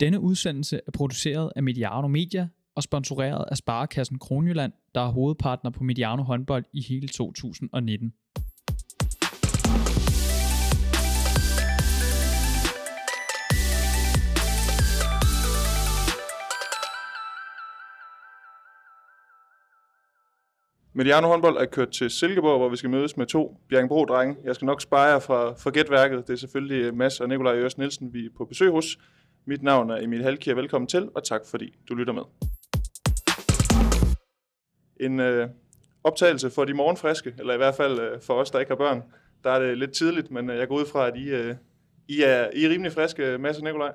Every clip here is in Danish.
Denne udsendelse er produceret af Mediano Media og sponsoreret af Sparekassen Kronjylland, der er hovedpartner på Mediano håndbold i hele 2019. Mediano håndbold er kørt til Silkeborg, hvor vi skal mødes med to Bjergbro-drenge. Jeg skal nok spare jer fra, fra gætværket. Det er selvfølgelig Mads og Nikolaj Øres Nielsen, vi er på besøg hos. Mit navn er Emil Halkier. Velkommen til, og tak fordi du lytter med. En øh, optagelse for de morgenfriske, eller i hvert fald øh, for os, der ikke har børn. Der er det lidt tidligt, men øh, jeg går ud fra, at I, øh, I, er, I er rimelig friske, øh, Mads og Nikolaj.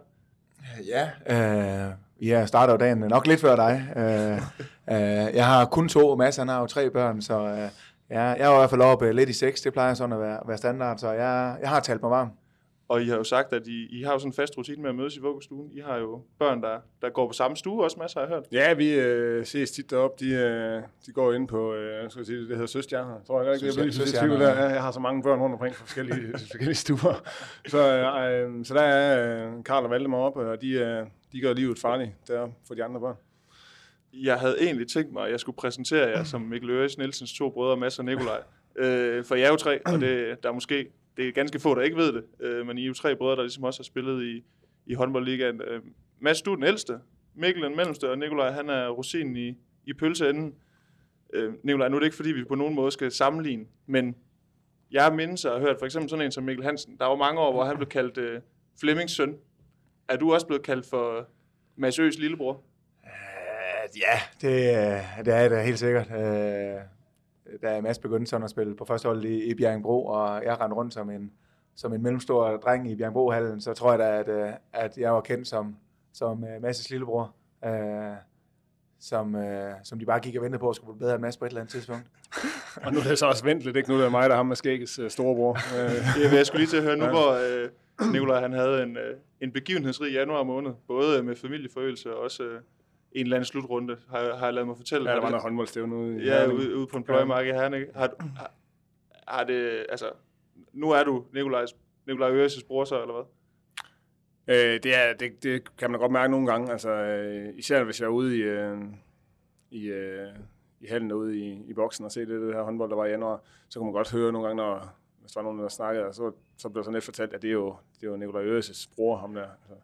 Ja, øh, jeg starter jo dagen nok lidt før dig. Øh, øh, jeg har kun to, og Mads han har jo tre børn, så øh, jeg, jeg er i hvert fald oppe lidt i seks. Det plejer sådan at være, være standard, så jeg, jeg har talt mig varm. Og I har jo sagt, at I, I har jo sådan en fast rutine med at mødes i vuggestuen. I har jo børn, der, der går på samme stue også, masser har jeg hørt. Ja, vi øh, ses tit deroppe. De, øh, de går ind på, øh, skal jeg sige, det hedder Søstjerner. Tror jeg ikke, jeg bliver lidt tvivl der. Jeg har så mange børn rundt omkring på forskellige, forskellige stuer. Så, øh, så der er øh, Karl og Valdemar oppe, og de, øh, de gør livet farligt der for de andre børn. Jeg havde egentlig tænkt mig, at jeg skulle præsentere jer som Mikkel Øres Nielsens to brødre, Mads og Nikolaj. Øh, for jeg er jo tre, og det, der er måske det er ganske få, der ikke ved det, øh, men I er jo tre brødre, der ligesom også har spillet i, i håndboldligaen. Øh, Mads, du er den ældste, Mikkel den mellemste, og Nikolaj, han er rosinen i, i pølseenden. Øh, Nikolaj, nu er det ikke, fordi vi på nogen måde skal sammenligne, men jeg mindes og har hørt for eksempel sådan en som Mikkel Hansen. Der var mange år, hvor han blev kaldt øh, Flemmings søn. Er du også blevet kaldt for Mads Øs lillebror? Øh, ja, det, øh, det er det helt sikkert. Øh, da Mads begyndte sådan at spille på første hold i, i Bjergbro, og jeg rendte rundt som en, som en mellemstor dreng i Bjergbro-hallen, så tror jeg da, at, øh, at jeg var kendt som, som uh, Mads' lillebror. Uh, som, uh, som de bare gik og ventede på at skulle blive bedre end Mads på et eller andet tidspunkt. og nu er det så også ventet, ikke? Nu er det mig, der har ham med skæggets uh, storebror. ja, jeg skulle lige til at høre nu, hvor uh, Nikolaj han havde en, uh, en begivenhedsrig januar måned, både med familieforøgelse og også uh, en eller anden slutrunde, har, har jeg lavet mig fortælle. Ja, der var noget håndboldstævne ude i Ja, ude, ude på en pløjemark i Herning. Har, har, har, det, altså, nu er du Nikolajs, Nikolaj Øres' bror så, eller hvad? Øh, det, er, det, det kan man godt mærke nogle gange, altså, øh, især hvis jeg er ude i, øh, i, øh, i hallen ude i, i boksen og se det, det her håndbold, der var i januar, så kan man godt høre nogle gange, når, hvis der var nogen, der snakkede, så, så blev sådan lidt fortalt, at det er jo, det er jo Nikolaj Øres' bror, ham der. Altså,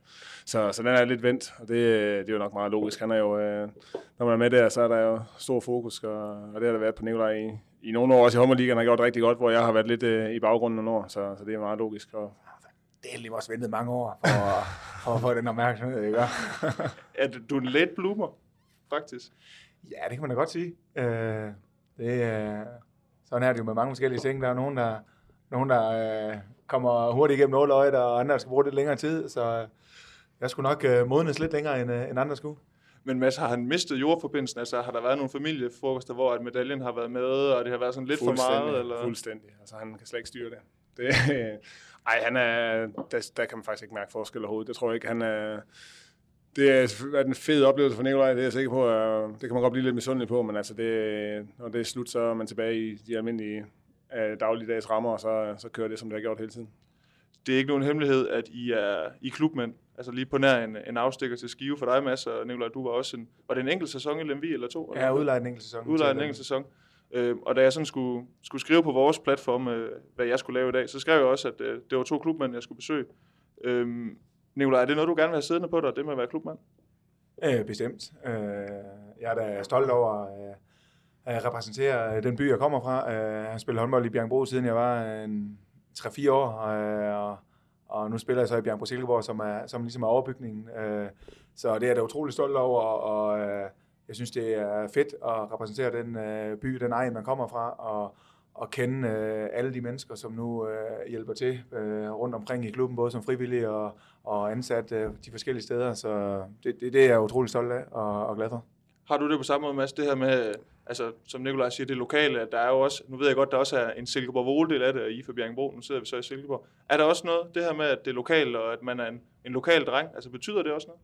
så, så den er lidt vendt, og det, det er jo nok meget logisk. Han er jo, øh, når man er med der, så er der jo stor fokus, og, og det har der været på Nikolaj i, i nogle år, også i Hummerligaen har gjort rigtig godt, hvor jeg har været lidt øh, i baggrunden nogle år, så, så det er meget logisk. Og, det er lige også ventet mange år for, for at få den opmærksomhed, ikke? er du en late bloomer, faktisk? Ja, det kan man da godt sige. Øh, det, øh, sådan er det jo med mange forskellige ting. Der er nogen, der, nogen, der øh, kommer hurtigt igennem nåløjet, og andre, der skal bruge lidt længere tid, så jeg skulle nok øh, modnes lidt længere, end, øh, end andre skulle. Men Mads, har han mistet jordforbindelsen? Altså har der været nogle familiefrokoster, hvor at medaljen har været med, og det har været sådan lidt for meget? Eller? Fuldstændig. Altså han kan slet ikke styre det. det ej, han er, der, der kan man faktisk ikke mærke forskel overhovedet. Det tror jeg ikke. Han er, det er en fed oplevelse for Nikolaj, det er jeg sikker på. Det kan man godt blive lidt misundelig på, men altså det, når det er slut, så er man tilbage i de almindelige øh, dagligdags rammer, og så, så kører det, som det har gjort hele tiden. Det er ikke nogen hemmelighed, at I er i klubmænd, altså lige på nær en, en afstikker til Skive for dig, Mads, og Nikolaj, du var også en, var det en enkelt sæson i Lemvi eller to? Ja, udlejet en enkelt sæson. Udlejet en enkelt sæson. Øh, og da jeg sådan skulle, skulle skrive på vores platform, øh, hvad jeg skulle lave i dag, så skrev jeg også, at øh, det var to klubmænd, jeg skulle besøge. Øh, Nikolaj, er det noget, du gerne vil have siddende på dig, det med at være klubmand? Øh, bestemt. Øh, jeg er da stolt over øh, jeg repræsenterer øh, den by, jeg kommer fra. Øh, jeg har spillet håndbold i Bjergbro, siden jeg var øh, en 3-4 år, og, og nu spiller jeg så i Bjergbro Silkeborg, som er, som ligesom er overbygningen. Så det er jeg da utrolig stolt over, og jeg synes, det er fedt at repræsentere den by, den egen, man kommer fra, og, og kende alle de mennesker, som nu hjælper til rundt omkring i klubben, både som frivillige og, og ansat de forskellige steder. Så det, det, det er jeg utrolig stolt af og, og glad for. Har du det på samme måde, Mads, det her med, altså, som Nikolaj siger, det lokale, at der er jo også, nu ved jeg godt, der også er en Silkeborg voledel af det, i for Bjergenbro, nu sidder vi så i Silkeborg. Er der også noget, det her med, at det er lokalt, og at man er en, en lokal dreng, altså betyder det også noget?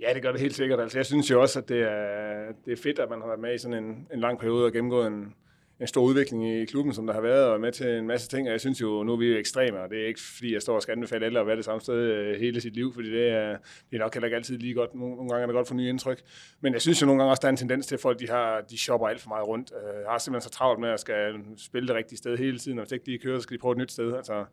Ja, det gør det helt sikkert. Altså, jeg synes jo også, at det er, det er fedt, at man har været med i sådan en, en lang periode og gennemgået en, en stor udvikling i klubben, som der har været, og med til en masse ting, og jeg synes jo, nu er vi jo ekstreme, og det er ikke fordi, jeg står og skal anbefale alle at være det samme sted øh, hele sit liv, fordi det er, det er nok heller ikke altid lige godt. Nogle, nogle gange er det godt for nye indtryk. Men jeg synes jo nogle gange også, der er en tendens til, at folk de har, de shopper alt for meget rundt. Øh, Jeg har simpelthen så travlt med at skal spille det rigtige sted hele tiden, og hvis ikke de kører, så skal de prøve et nyt sted. Altså,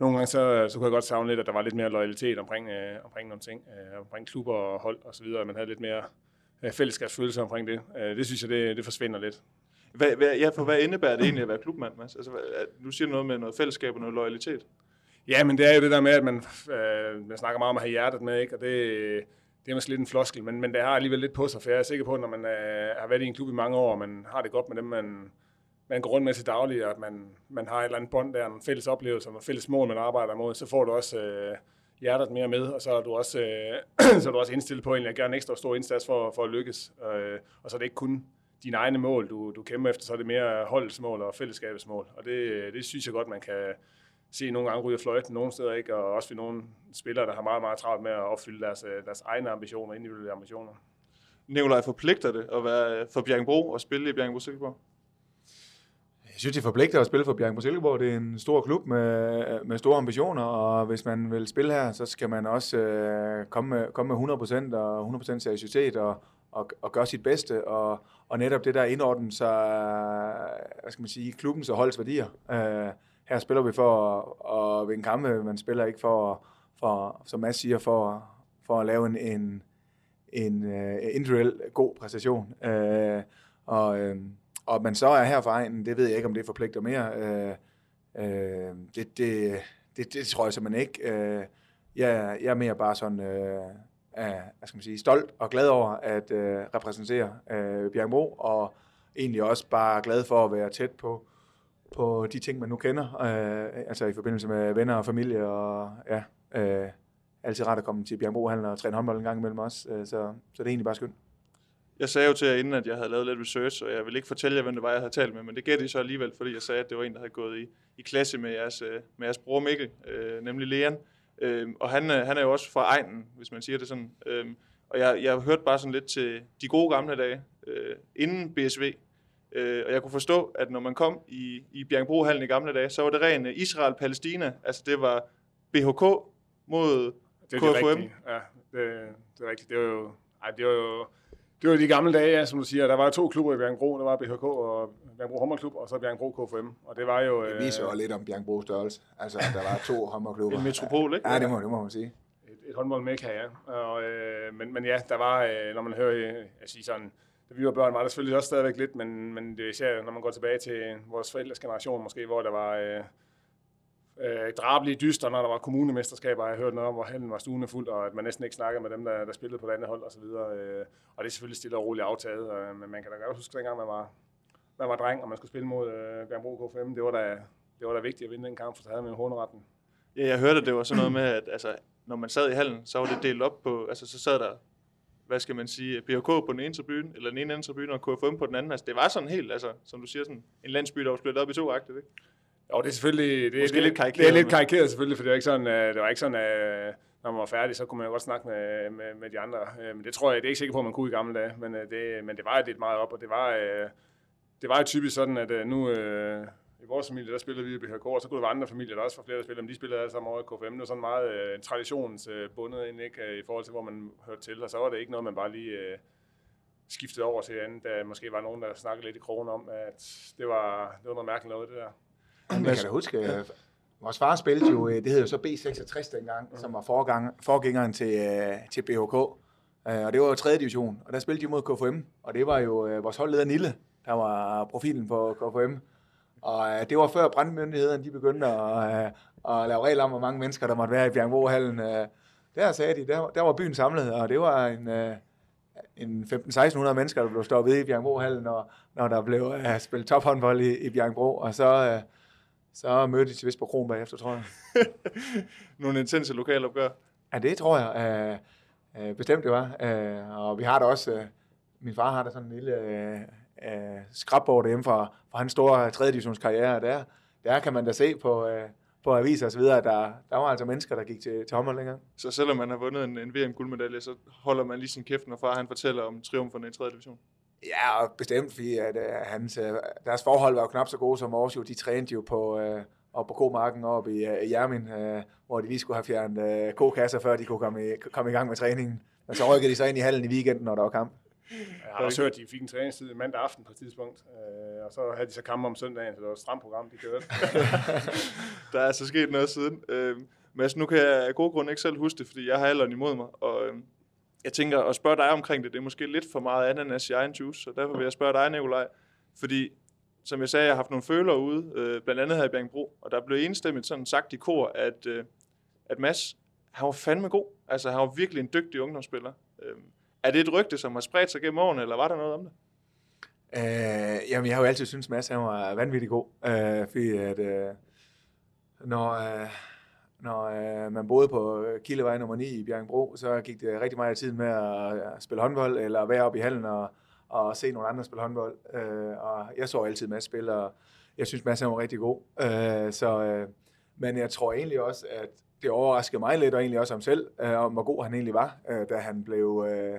nogle gange så, så kunne jeg godt savne lidt, at der var lidt mere loyalitet omkring, øh, omkring nogle ting, øh, omkring klubber og hold og så videre, at man havde lidt mere øh, fællesskabsfølelse omkring det. Øh, det synes jeg, det, det forsvinder lidt. Hvad, hvad, ja, for hvad indebærer det egentlig at være klubmand, Mads? Altså, hvad, nu siger du noget med noget fællesskab og noget loyalitet. Ja, men det er jo det der med, at man, øh, man snakker meget om at have hjertet med, ikke? og det, det er måske lidt en floskel, men, men det har alligevel lidt på sig, for jeg er sikker på, at når man øh, har været i en klub i mange år, og man har det godt med dem, man, man går rundt med til daglig, og at man, man har et eller andet bånd der, nogle fælles oplevelser, nogle fælles mål, man arbejder mod, så får du også øh, hjertet mere med, og så er du også, øh, så er du også indstillet på egentlig at gøre en ekstra stor indsats for, for at lykkes. Øh, og så er det ikke kun dine egne mål, du, du kæmper efter, så er det mere holdets mål og fællesskabets mål. Og det, det synes jeg godt, man kan se nogle gange ryge fløjten nogle steder, ikke? og også ved nogle spillere, der har meget, meget travlt med at opfylde deres, øh, deres egne ambitioner, individuelle ambitioner. Nikolaj forpligter det at være for Bjergbro og spille i Bjergbro Silkeborg. Jeg synes, det forpligter at spille for Bjergbro Silkeborg. Det er en stor klub med, med store ambitioner, og hvis man vil spille her, så skal man også øh, komme, med, komme med 100% og 100% seriøsitet og, og, og gøre sit bedste, og, og netop det der indordne sig, hvad skal man sige, klubbens og holdets værdier. Øh, her spiller vi for at, at vinde kampe, man spiller ikke for, for som Mads siger, for, for at lave en, en, en uh, individuel god præstation. Øh, og, øh, og man så er her for egen, det ved jeg ikke, om det forpligter mere. Øh, øh, det, det, det, det tror jeg simpelthen ikke. Øh, jeg, jeg er mere bare sådan Øh, uh, hvad skal man sige, stolt og glad over at øh, repræsentere øh, Bjergmo, og egentlig også bare glad for at være tæt på, på de ting, man nu kender, øh, altså i forbindelse med venner og familie, og ja, øh, altid rart at komme til Bjergmo Hallen og træne håndbold en gang imellem os, øh, så, så det er egentlig bare skønt. Jeg sagde jo til jer inden, at jeg havde lavet lidt research, og jeg vil ikke fortælle jer, hvem det var, jeg havde talt med, men det gættede I så alligevel, fordi jeg sagde, at det var en, der havde gået i, i klasse med jeres, øh, med jeres bror Mikkel, øh, nemlig Leon. Øh, og han, øh, han er jo også fra egnen, hvis man siger det sådan. Øh, og jeg, jeg hørte bare sådan lidt til de gode gamle dage, øh, inden BSV. Øh, og jeg kunne forstå, at når man kom i, i Bjergbrohallen i gamle dage, så var det ren Israel-Palæstina. Altså det var BHK mod Det er det KFUM. rigtige. Ja, det, det er rigtigt. Det var jo, ej, det var jo det var de gamle dage, ja, som du siger. Der var to klubber i Bjergbro. Der var BHK og Bjergbro Håndboldklub, og så Bjergbro KFM. Og det var jo... Det viser jo lidt om Bjergbros størrelse. Altså, der var to håndboldklubber. en metropol, ikke? Ja, det må, det må man sige. et, et håndbold mekka, ja. Og, øh, men, men ja, der var, øh, når man hører, øh, jeg siger sådan, da vi var børn, var der selvfølgelig også stadigvæk lidt, men, men det er især, når man går tilbage til vores forældres generation måske, hvor der var øh, øh, drabelige dyster, når der var kommunemesterskaber, jeg hørt noget om, hvor hallen var stuende fuld, og at man næsten ikke snakkede med dem, der, der spillede på det andet hold og så videre. Øh, og det er selvfølgelig stille og roligt aftaget, øh, men man kan da godt huske, dengang man var, man var dreng, og man skulle spille mod øh, Bjergbro KFM, det var da, det var da vigtigt at vinde den kamp, for så havde man jo. Ja, jeg hørte, at det var sådan noget med, at altså, når man sad i hallen, så var det delt op på, altså så sad der, hvad skal man sige, BHK på den ene tribune, eller den ene anden tribune, og KFM på den anden. Altså det var sådan helt, altså, som du siger, sådan en landsby, der var splittet op i to agtigt, ikke? Jo, det er selvfølgelig... Det, Måske det, lidt karikeret, Det er lidt karikeret selvfølgelig, for det var ikke sådan, øh, det var ikke sådan øh, når man var færdig, så kunne man jo godt snakke med, med, med de andre. Øh, Men det tror jeg, det er ikke sikker på, at man kunne i gamle dage. Men det, men det var lidt meget op, og det var, det var jo typisk sådan, at nu... I vores familie, der spillede vi i BHK, og så kunne der være andre familier, der også var flere, der spillede, men de spillede alle sammen over i KFM. Det var sådan meget øh, traditionsbundet ind, ikke, i forhold til, hvor man hørte til. Og så var det ikke noget, man bare lige øh, skiftede over til andet. Der måske var nogen, der snakkede lidt i krogen om, at det var, det var noget mærkeligt noget, det der. Men jeg kan da huske, øh, vores far spillede jo, øh, det hed jo så B66 dengang, som var forgang, forgængeren til, øh, til BHK. Og det var jo 3. division, og der spillede de mod KFM, og det var jo vores holdleder Nille, der var profilen på KFM. Og det var før brandmyndighederne de begyndte at, at lave regler om, hvor mange mennesker der måtte være i Bjergbrohallen. Øh, Der sagde de, der, der var byen samlet, og det var en, en 15-1600 mennesker, der blev stoppet i Bjergbrohallen, når, når der blev øh, spillet tophåndbold i, i Bjergbro, og så, øh, så mødte de vist på Kron bagefter, tror jeg. Nogle intense lokalopgør. Ja, det tror jeg øh, øh, bestemt det var. Øh, og vi har da også, øh, min far har da sådan en lille øh, øh, skrabbord hjemme fra, fra hans store 3. divisions karriere. Der, der kan man da se på, øh, på aviser og så videre, at der, der var altså mennesker, der gik til, til håndbold længere. Så selvom man har vundet en, en VM-guldmedalje, så holder man lige sin kæft, når far han fortæller om triumferne i 3. division. Ja, og bestemt, fordi at, uh, hans, uh, deres forhold var jo knap så gode som vores. Jo. De trænede jo på, uh, op på Komarken oppe i, uh, i Jermin, uh, hvor de lige skulle have fjernet uh, kokasser, før de kunne komme i, komme i gang med træningen. Men så rykkede de så ind i hallen i weekenden, når der var kamp. Jeg har også hørt, at de fik en træningstid mandag aften på et tidspunkt, øh, og så havde de så kamp om søndagen, så det var et stramt program, de kørte. der er altså sket noget siden. Øh, altså, nu kan jeg af gode grunde ikke selv huske det, fordi jeg har alderen imod mig, og øh, jeg tænker at spørge dig omkring det, det er måske lidt for meget ananas i egen juice, så derfor vil jeg spørge dig, Nikolaj, fordi som jeg sagde, jeg har haft nogle følere ude, øh, blandt andet her i Bjergbro, og der blev enstemmigt sådan sagt i kor, at, øh, at Mads, han var fandme god. Altså, han var virkelig en dygtig ungdomsspiller. Øh, er det et rygte, som har spredt sig gennem årene, eller var der noget om det? Øh, jamen, jeg har jo altid syntes, Mads han var vanvittig god. Øh, fordi at, øh, når, øh, når øh, man boede på øh, Kildevej nummer 9 i Bjergbro, så gik det rigtig meget af tiden med at øh, spille håndbold, eller være oppe i hallen og, og se nogle andre spille håndbold. Øh, og jeg så altid Mads spille, og jeg synes, Mads var rigtig god. Øh, så, øh, men jeg tror egentlig også, at det overraskede mig lidt, og egentlig også ham selv, øh, om hvor god han egentlig var, øh, da han blev øh,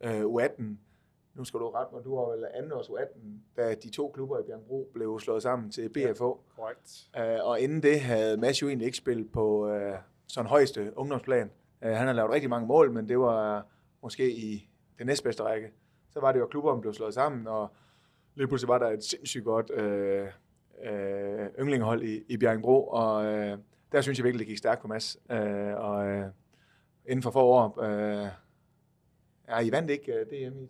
øh, U18. Nu skal du rette mig, du var vel anden års U18, da de to klubber i Bjergbro blev slået sammen til BFH. Ja, korrekt. Øh, og inden det havde Mads jo egentlig ikke spillet på øh, sådan højeste ungdomsplan. Øh, han har lavet rigtig mange mål, men det var måske i det næstbedste række. Så var det jo, at klubberne blev slået sammen, og lige pludselig var der et sindssygt godt øh, øh, yndlingehold i, i Bjergbro, og øh, der synes jeg virkelig, det gik stærkt på Mads. Øh, og øh, inden for få år, øh, ja, I vandt ikke uh, øh, DM, I,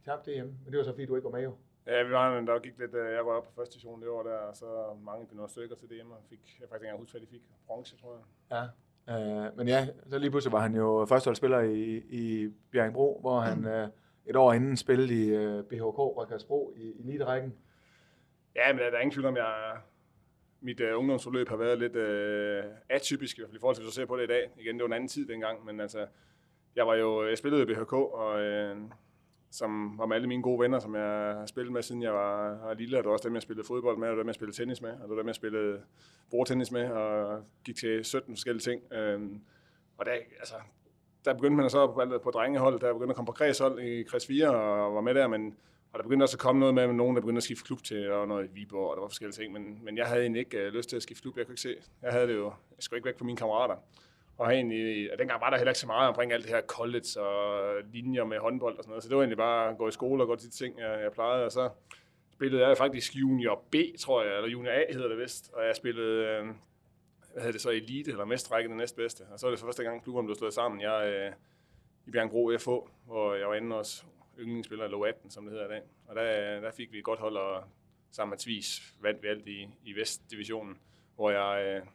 I tabte DM, men det var så fordi, du ikke var med jo. Ja, vi var, der gik lidt, øh, jeg var på første station det år der, og så mange blev nogle stykker til DM, og fik, jeg faktisk ikke engang huske, hvad de fik, bronze, tror jeg. Ja, øh, men ja, så lige pludselig var han jo førsteholdsspiller i, i Bjerringbro, hvor han øh, et år inden spillede i øh, BHK Rødkærsbro i, i elite-rækken. Ja, men der, er ingen tvivl om, jeg, mit uh, ungdomsforløb har været lidt uh, atypisk, i hvert fald i forhold til, hvis du ser på det i dag. Igen, det var en anden tid dengang, men altså, jeg var jo, jeg spillede i BHK, og øh, som var med alle mine gode venner, som jeg har spillet med, siden jeg var, var lille, og det var også dem, jeg spillede fodbold med, og det var dem, jeg spillede tennis med, og det var dem, jeg spillede bordtennis med, og gik til 17 forskellige ting. Øhm, og der, altså, der begyndte man så på, på drengehold, der begyndte at komme på kredshold i kreds 4, og var med der, men og der begyndte også at komme noget med, med nogen, der begyndte at skifte klub til, og noget i Viborg, og der var forskellige ting, men, men jeg havde egentlig ikke uh, lyst til at skifte klub, jeg kunne ikke se. Jeg havde det jo, jeg skulle ikke væk fra mine kammerater. Og egentlig, øh, og dengang var der heller ikke så meget omkring alt det her college og linjer med håndbold og sådan noget. Så det var egentlig bare at gå i skole og gå til de ting, jeg, jeg plejede. Og så spillede jeg faktisk junior B, tror jeg, eller junior A hedder det vist. Og jeg spillede, øh, hvad hedder det så, elite eller mestrække det næstbedste. Og så var det for første gang, klubben blev slået sammen. Jeg øh, i Bjergbro FH, hvor jeg var inde også yndlingsspiller i 18, som det hedder i dag. Og der, der fik vi et godt hold, og sammen med Tvis vandt vi alt i, i Vestdivisionen, hvor jeg... Øh,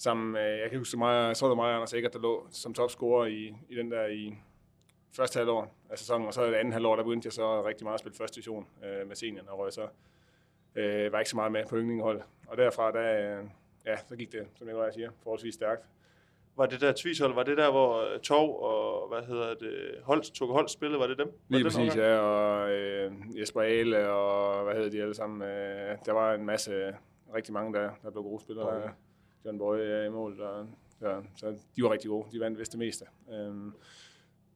sammen med, jeg kan huske mig, så var det mig og Anders Eggert, der lå som topscorer i, i den der i første halvår af sæsonen, og så i det andet halvår, der begyndte jeg så rigtig meget at spille første division øh, med senior, og røg så øh, var ikke så meget med på yndlingehold. Og derfra, der, øh, ja, så gik det, som jeg siger, forholdsvis stærkt. Var det der tvishold, var det der, hvor øh, Tov og, hvad hedder det, Holst, tog Holst spillet, var det dem? Var Lige det præcis, ja, og øh, Jesper Ale, og hvad hedder de alle sammen. Øh, der var en masse, rigtig mange, der, der blev gode spillere. Okay. John Boye er i mål, og, ja, så de var rigtig gode. De vandt vist det meste. Øhm,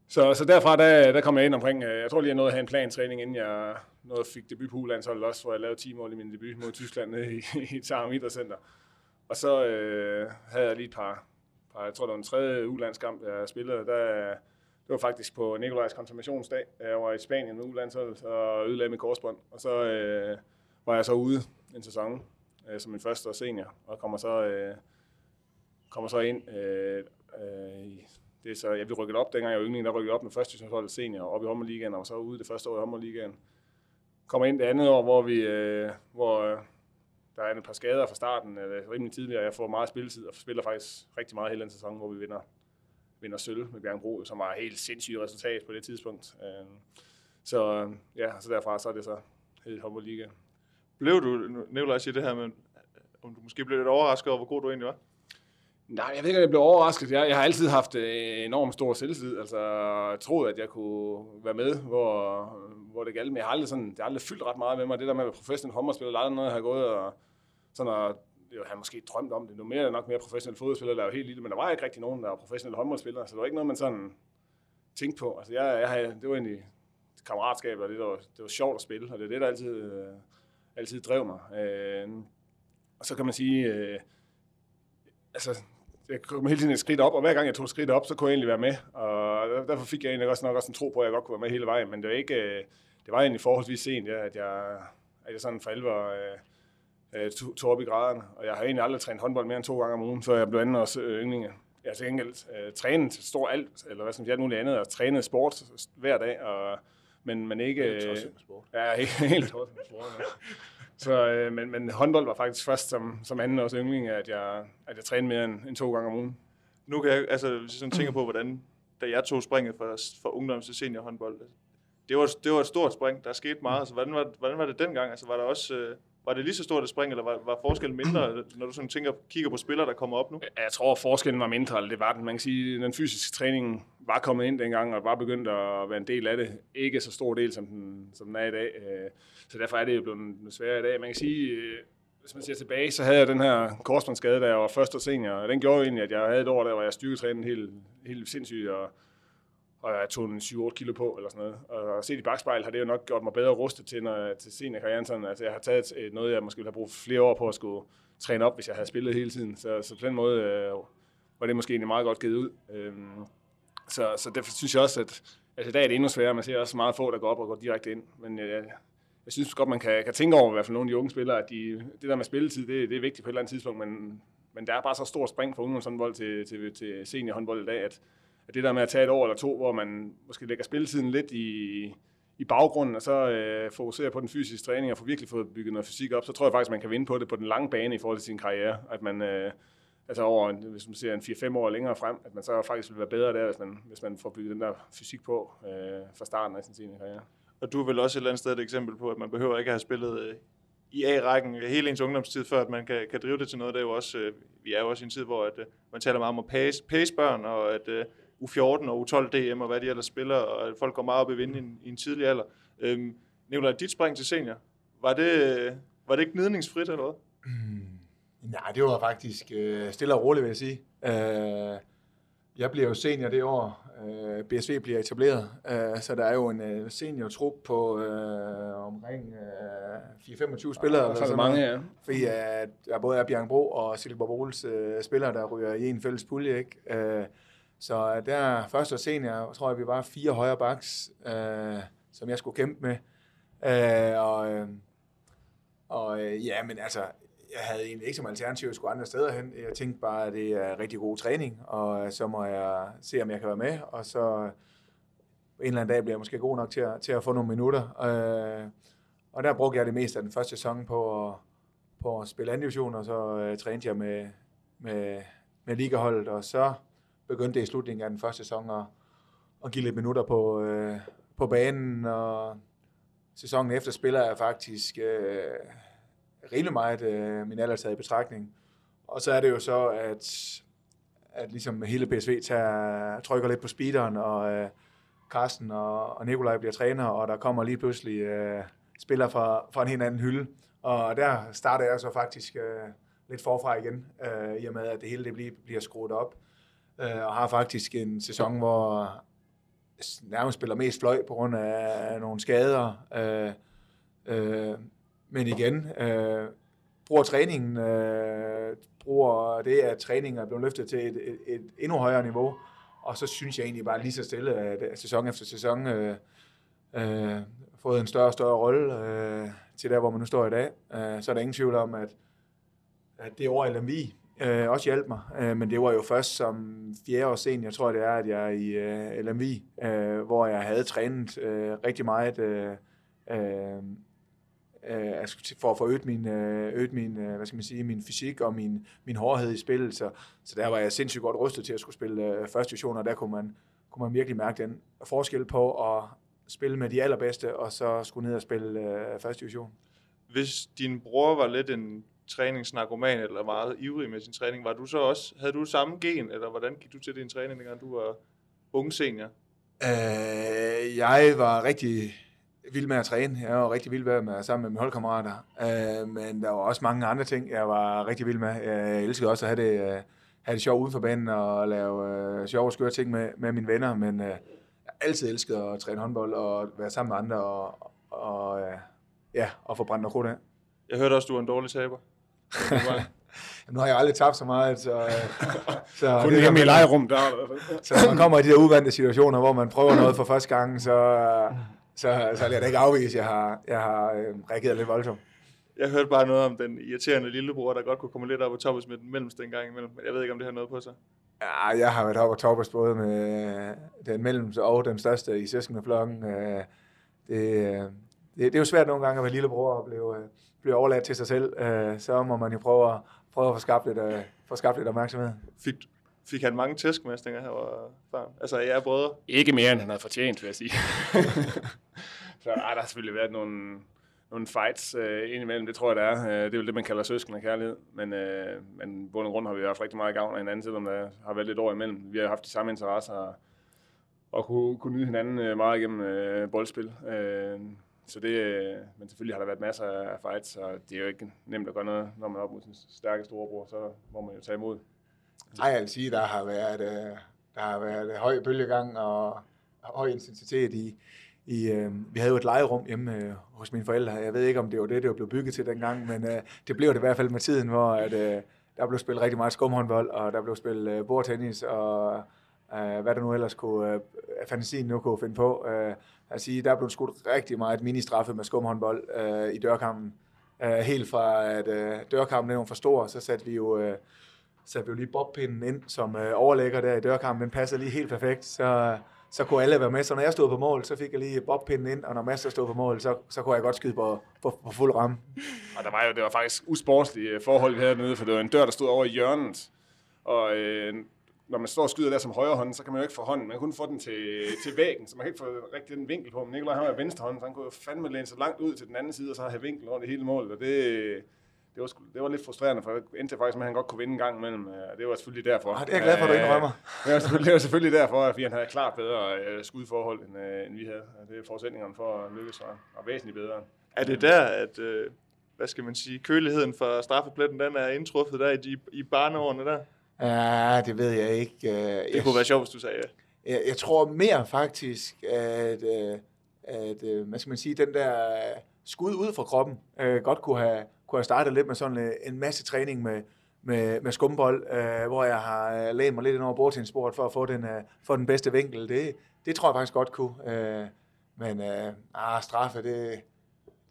så, så derfra, der, der kom jeg ind omkring, øh, jeg tror lige, jeg nåede at have en plantræning, inden jeg nåede fik debut på Ulandsholdet også, hvor jeg lavede 10 mål i min debut mod Tyskland i, i Tarum Idrætscenter. Og så øh, havde jeg lige et par, par, jeg tror det var en tredje ulandskamp, jeg spillede, der, det var faktisk på Nikolajs konfirmationsdag. Jeg var i Spanien med ulandsholdet og ødelagde mit korsbånd. Og så øh, var jeg så ude en sæson øh, som min første år senior, og kommer så, øh, kommer så ind. Øh, øh, det er så, jeg blev rykket op, dengang jeg var yndling, der rykkede op med første divisionsholdet senior, op i Hommerligaen, og så ude det første år i Hommerligaen. Kommer ind det andet år, hvor vi, øh, hvor øh, der er et par skader fra starten, eller rimelig tidligere, jeg får meget spilletid, og spiller faktisk rigtig meget hele den sæson, hvor vi vinder, vinder sølv med Bjergbro, som var et helt sindssygt resultat på det tidspunkt. Øh, så ja, så derfra så er det så helt Hommerligaen. Blev du, Nikolaj siger det her, men øh, om du måske blev lidt overrasket over, hvor god du egentlig var? Nej, jeg ved ikke, om jeg blev overrasket. Jeg, jeg har altid haft øh, enormt stor selvtid, Altså, jeg troede, at jeg kunne være med, hvor, hvor det galt. Men jeg har aldrig, sådan, det har aldrig fyldt ret meget med mig. Det der med at være professionel håndboldspiller, eller noget, jeg har gået og sådan og, jo, han måske drømt om det. Nu mere nok mere professionel fodboldspiller, der er jo helt lille, men der var ikke rigtig nogen, der var professionelle håndboldspillere, så det var ikke noget, man sådan tænkte på. Altså, jeg, jeg, det var egentlig kammeratskab, og det, der var, det var sjovt at spille, og det er det, der altid, øh, altid drev mig. Øh, og så kan man sige, øh, altså, jeg kom hele tiden et skridt op, og hver gang jeg tog et skridt op, så kunne jeg egentlig være med, og derfor fik jeg egentlig også nok også en tro på, at jeg godt kunne være med hele vejen, men det var ikke, øh, det var egentlig forholdsvis sent, ja, at jeg, at jeg sådan for alvor øh, øh, tog, op i graderne, og jeg har egentlig aldrig trænet håndbold mere end to gange om ugen, før jeg blev anden års øh, yndlinge. Jeg har til gengæld øh, trænet stort alt, eller hvad som alt muligt andet, og trænet sport hver dag, og, men, men ikke... Det er tosset med sport. Ja, helt, helt sport. Ja. Så, øh, men, men håndbold var faktisk først som, som anden års yndling, at jeg, at jeg trænede mere end, end to gange om ugen. Nu kan jeg, altså, hvis jeg sådan tænker på, hvordan, da jeg tog springet fra, fra ungdoms til seniorhåndbold, det var, det var et stort spring, der skete meget. Så hvordan var, hvordan var det dengang? Altså, var der også, øh, var det lige så stort et spring, eller var, var forskellen mindre, når du sådan tænker, kigger på spillere, der kommer op nu? Jeg tror, forskellen var mindre, eller det var den. Man kan sige, den fysiske træning var kommet ind dengang, og var begyndt at være en del af det. Ikke så stor del, som den, som den er i dag. Øh, så derfor er det jo blevet sværere i dag. Man kan sige, øh, hvis man ser tilbage, så havde jeg den her korsbåndsskade, da jeg var første senior. Og den gjorde egentlig, at jeg havde et år, der hvor jeg styrketrænede helt, helt sindssygt, og, og jeg tog en 7-8 kilo på, eller sådan noget. Og set i bagspejl har det jo nok gjort mig bedre rustet til, når, til seniorkarrieren. Sådan, altså, jeg har taget øh, noget, jeg måske ville have brugt flere år på at skulle træne op, hvis jeg havde spillet hele tiden. Så, så på den måde øh, var det måske egentlig meget godt givet ud. Øhm, så, så derfor synes jeg også, at altså, i dag er det endnu sværere. Man ser også meget få, der går op og går direkte ind. Men øh, jeg, jeg synes godt, man kan, kan tænke over, i hvert fald nogle af de unge spillere, at de, det der med spilletid, det, det er vigtigt på et eller andet tidspunkt, men, men der er bare så stor spring fra ungdomshåndbold til, til, til seniorhåndbold i dag, at, at det der med at tage et år eller to, hvor man måske lægger spilletiden lidt i, i baggrunden, og så øh, fokuserer på den fysiske træning og får virkelig fået bygget noget fysik op, så tror jeg faktisk, man kan vinde på det på den lange bane i forhold til sin karriere. At man, øh, altså over, en, hvis man ser en 4-5 år længere frem, at man så faktisk vil være bedre der, hvis man, hvis man får bygget den der fysik på øh, fra starten af sin karriere. Og du er vel også et eller andet sted et eksempel på, at man behøver ikke at have spillet øh, i A-rækken hele ens ungdomstid, før at man kan, kan drive det til noget. Det er jo også, øh, vi er jo også i en tid, hvor at, øh, man taler meget om at pace, pace børn, og at øh, U14 og U12 DM og hvad de ellers spiller, og at folk går meget op i vinde i, en, i en tidlig alder. Øhm, Nicolaj, dit spring til senior, var det, øh, var det gnidningsfrit eller hvad? Mm, nej, det var faktisk øh, stille og roligt, vil jeg sige. Øh, jeg bliver jo senior det år, øh, BSV bliver etableret, øh, så der er jo en øh, senior-trup på øh, omkring øh, 4-25 spillere. Ja, så er der mange, ja. Fordi at der både er Bjørn Bro og Silkeborg Boles øh, spillere, der ryger i en fælles pulje. Ikke? Øh, så øh, der først og senior, tror jeg, vi var fire højre backs, øh, som jeg skulle kæmpe med. Øh, og, øh, og øh, ja, men altså, jeg havde egentlig ikke som alternativ at skulle andre steder hen. Jeg tænkte bare, at det er rigtig god træning, og så må jeg se, om jeg kan være med, og så en eller anden dag bliver jeg måske god nok til at, til at få nogle minutter. Øh, og der brugte jeg det meste af den første sæson på at, på at spille anden division, og så øh, trænede jeg med, med, med ligaholdet, og så begyndte i slutningen af den første sæson at, at give lidt minutter på, øh, på banen, og sæsonen efter spiller jeg faktisk øh, rimelig meget øh, min alder taget i betragtning. Og så er det jo så, at, at ligesom hele PSV tager, trykker lidt på speederen, og øh, Carsten og, og Nikolaj bliver træner, og der kommer lige pludselig øh, spillere fra, fra en helt anden hylde. Og der starter jeg så faktisk øh, lidt forfra igen, øh, i og med, at det hele det bliver, bliver skruet op. Øh, og har faktisk en sæson, hvor nærmest spiller mest fløj på grund af nogle skader. Øh, øh, men igen, øh, bruger træningen, øh, bruger det, at træningen er blevet løftet til et, et, et endnu højere niveau, og så synes jeg egentlig bare lige så stille, at sæson efter sæson øh, øh, fået en større og større rolle øh, til der, hvor man nu står i dag. Øh, så er der ingen tvivl om, at, at det år i Lemvi øh, også hjalp mig, øh, men det var jo først som fjerde år sen, jeg tror det er, at jeg er i øh, LMV, øh, hvor jeg havde trænet øh, rigtig meget øh, øh, øh for at få øget min, øh, øget min, øh, hvad skal man sige, min fysik og min, min hårdhed i spillet. Så, så der var jeg sindssygt godt rustet til at skulle spille øh, første division, og der kunne man, kunne man virkelig mærke den forskel på at spille med de allerbedste, og så skulle ned og spille øh, første division. Hvis din bror var lidt en træningsnarkoman, eller meget ivrig med sin træning, var du så også, havde du samme gen, eller hvordan gik du til din træning, dengang du var ung senior? Øh, jeg var rigtig vild med at træne. Jeg var rigtig vild med at være sammen med mine holdkammerater. Øh, men der var også mange andre ting, jeg var rigtig vild med. Jeg elskede også at have det, uh, have det sjovt uden for banen og lave uh, sjove og skøre ting med, med mine venner. Men uh, jeg altid elsket at træne håndbold og være sammen med andre og, og øh, ja, og få brændt noget krudt af. Jeg hørte også, du er en dårlig taber. nu har jeg aldrig tabt så meget, så... øh, så Kun det er hjemme i der- lejerum, der er. Så når man kommer i de der uvante situationer, hvor man prøver noget for første gang, så, så, så vil jeg da ikke afvise, at jeg har, jeg har øh, reageret lidt voldsomt. Jeg hørte bare noget om den irriterende lillebror, der godt kunne komme lidt op og toppes med den mellemste en gang imellem. Men jeg ved ikke, om det har noget på sig. Ja, jeg har været oppe og toppes både med den mellemste og den største i søskendeflokken. Øh, Det, øh, det, det er jo svært nogle gange at være lillebror og blive, øh, blive overladt til sig selv. Øh, Så må man jo prøve at, prøve at få skabt lidt, øh, få skabt lidt opmærksomhed. Fik, fik han mange tæskmæstinger her var barn? Altså, jeg er brødre. Ikke mere, end han havde fortjent, vil jeg sige. så ej, der har selvfølgelig været nogle, nogle fights øh, indimellem, det tror jeg, der er. Øh, det er vel det, man kalder søskende kærlighed. Men, øh, men bund og grund har vi haft rigtig meget gavn af hinanden, selvom der har været lidt år imellem. Vi har haft de samme interesser og, og kunne, kunne nyde hinanden øh, meget igennem øh, boldspil. Øh, så det, øh, men selvfølgelig har der været masser af fights, og det er jo ikke nemt at gøre noget, når man er op mod sin stærke storebror, så må man jo tage imod. Nej, jeg vil sige, der har været, øh, der har været høj bølgegang og høj intensitet i, i øh, vi havde jo et legerum hjemme øh, hos mine forældre. Jeg ved ikke, om det var det, det var blevet bygget til dengang, men øh, det blev det i hvert fald med tiden, hvor at, øh, der blev spillet rigtig meget skumhåndbold, og der blev spillet øh, bordtennis, og øh, hvad der nu ellers kunne, øh, fantasien nu kunne finde på. Øh, at sige, der blev skudt rigtig meget mini-straffe med skumhåndbold øh, i dørkampen. Øh, helt fra at øh, dørkampen den for stor, så satte vi jo... Øh, satte vi jo lige bobpinden ind som øh, overlægger der i dørkampen. Den passer lige helt perfekt, så, så kunne alle være med. Så når jeg stod på mål, så fik jeg lige bobpinden ind, og når Mads stod på mål, så, så kunne jeg godt skyde på, på, på fuld ramme. Og der var jo, det var faktisk usportslige øh, forhold, vi havde nede, for det var en dør, der stod over i hjørnet. Og øh, når man står og skyder der som højre hånd, så kan man jo ikke få hånden. Man kan kun få den til, til væggen, så man kan ikke få rigtig den vinkel på. Men Nikolaj han var venstre hånd, så han kunne jo fandme læne sig langt ud til den anden side, og så have vinkel over det hele målet. Og det, det var, sgu- det var lidt frustrerende, for det endte faktisk med, at han godt kunne vinde en gang imellem. øh, og Det var selvfølgelig derfor. Ah, det er jeg glad for, at du Øh, indrømmer. Det var selvfølgelig, det var selvfølgelig derfor, fordi han havde klart bedre øh, skudforhold, end, øh, end vi havde. Og Det er forudsætningerne for at lykkes, var, var væsentligt bedre. Er det der, at, øh, hvad skal man sige, køligheden for straffepletten, den er indtruffet der i, de, i barneårene der? Ja, det ved jeg ikke. Øh, Det jeg, kunne være sjovt, hvis du sagde ja. jeg, jeg tror mere faktisk, at, øh, at øh, hvad skal man sige, den der skud ud fra kroppen, godt kunne have, kunne have startet lidt med sådan en masse træning med, med, med skumbold, hvor jeg har lænet mig lidt ind over bordtennisbordet for at få den, øh, få den bedste vinkel. Det, det tror jeg faktisk godt kunne. Men ah, straffe, det,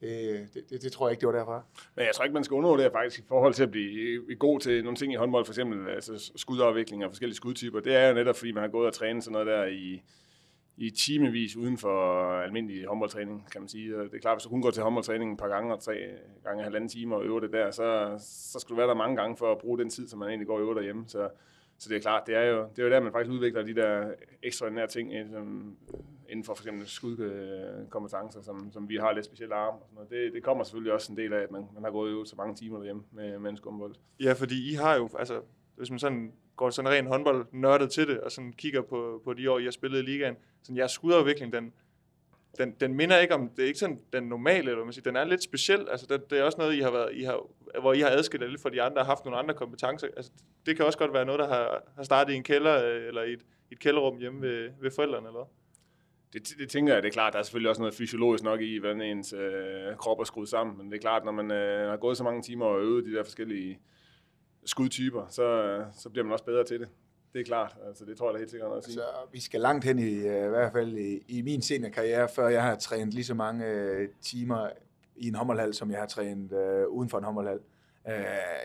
det, det, det, det tror jeg ikke, det var derfra. Men jeg tror ikke, man skal undervurdere faktisk i forhold til at blive øh, god til nogle ting i håndbold, for eksempel altså skudafvikling og forskellige skudtyper. Det er jo netop, fordi man har gået og trænet sådan noget der i, i timevis uden for almindelig håndboldtræning, kan man sige. Og det er klart, hvis du kun går til håndboldtræning et par gange og tre gange halvanden time og øver det der, så, så skal du være der mange gange for at bruge den tid, som man egentlig går og øver derhjemme. Så, så det er klart, det er, jo, det er jo der, man faktisk udvikler de der ekstraordinære ting øh, som, inden for for eksempel skudkompetencer, som, som vi har lidt specielle arme. Og sådan noget. Det, det kommer selvfølgelig også en del af, at man, man har gået ud så mange timer derhjemme med, med en skumbold. Ja, fordi I har jo, altså, hvis man sådan går sådan ren håndbold nørdet til det, og sådan kigger på, på de år, I har spillet i ligaen, sådan jeres skudafvikling, den, den, den minder ikke om, det er ikke sådan den normale, eller man siger, den er lidt speciel, altså det, det er også noget, I har været, I har, hvor I har adskilt lidt fra de andre, og haft nogle andre kompetencer, altså det kan også godt være noget, der har, har startet i en kælder, øh, eller i et, et kælderrum hjemme ved, ved forældrene, eller hvad? Det, det tænker jeg, det er klart, der er selvfølgelig også noget fysiologisk nok i, hvordan ens øh, krop er skruet sammen, men det er klart, når man øh, har gået så mange timer og øvet de der forskellige skudtyper, så, øh, så bliver man også bedre til det. Det er klart, altså det tror jeg da helt sikkert noget at sige. Så altså, vi skal langt hen i, øh, i hvert fald i, i min seniorkarriere, før jeg har trænet lige så mange øh, timer i en håndboldhal, som jeg har trænet øh, uden for en håndboldhal. Øh,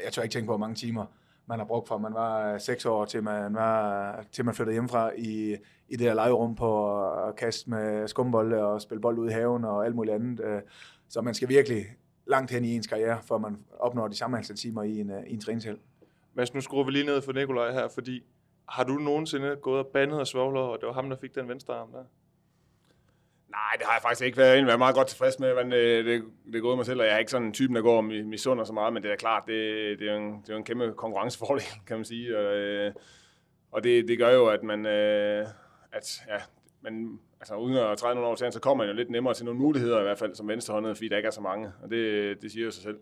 jeg tør ikke tænke på, hvor mange timer man har brugt fra man var øh, 6 år, til man, var, øh, til man flyttede hjemmefra i, i det der legerum på øh, at kaste med skumbolde og spille bold ud i haven og alt muligt andet. Så man skal virkelig langt hen i ens karriere, for man opnår de samme antal timer i en, i en træningshal. Mads, nu skruer vi lige ned for Nikolaj her, fordi har du nogensinde gået og bandet og svogler, og det var ham, der fik den venstre arm der? Nej, det har jeg faktisk ikke været. Jeg har været meget godt tilfreds med, hvordan det, det, det er gået mig selv, og jeg er ikke sådan en type, der går og mi- misunder så meget, men det er klart, det, det, er, jo en, det er jo en kæmpe konkurrencefordel, kan man sige. Og, øh, og det, det gør jo, at man, øh, at, ja, man altså uden at træde nogle år til, så kommer man jo lidt nemmere til nogle muligheder i hvert fald som venstrehåndet, fordi der ikke er så mange, og det, det siger jo sig selv.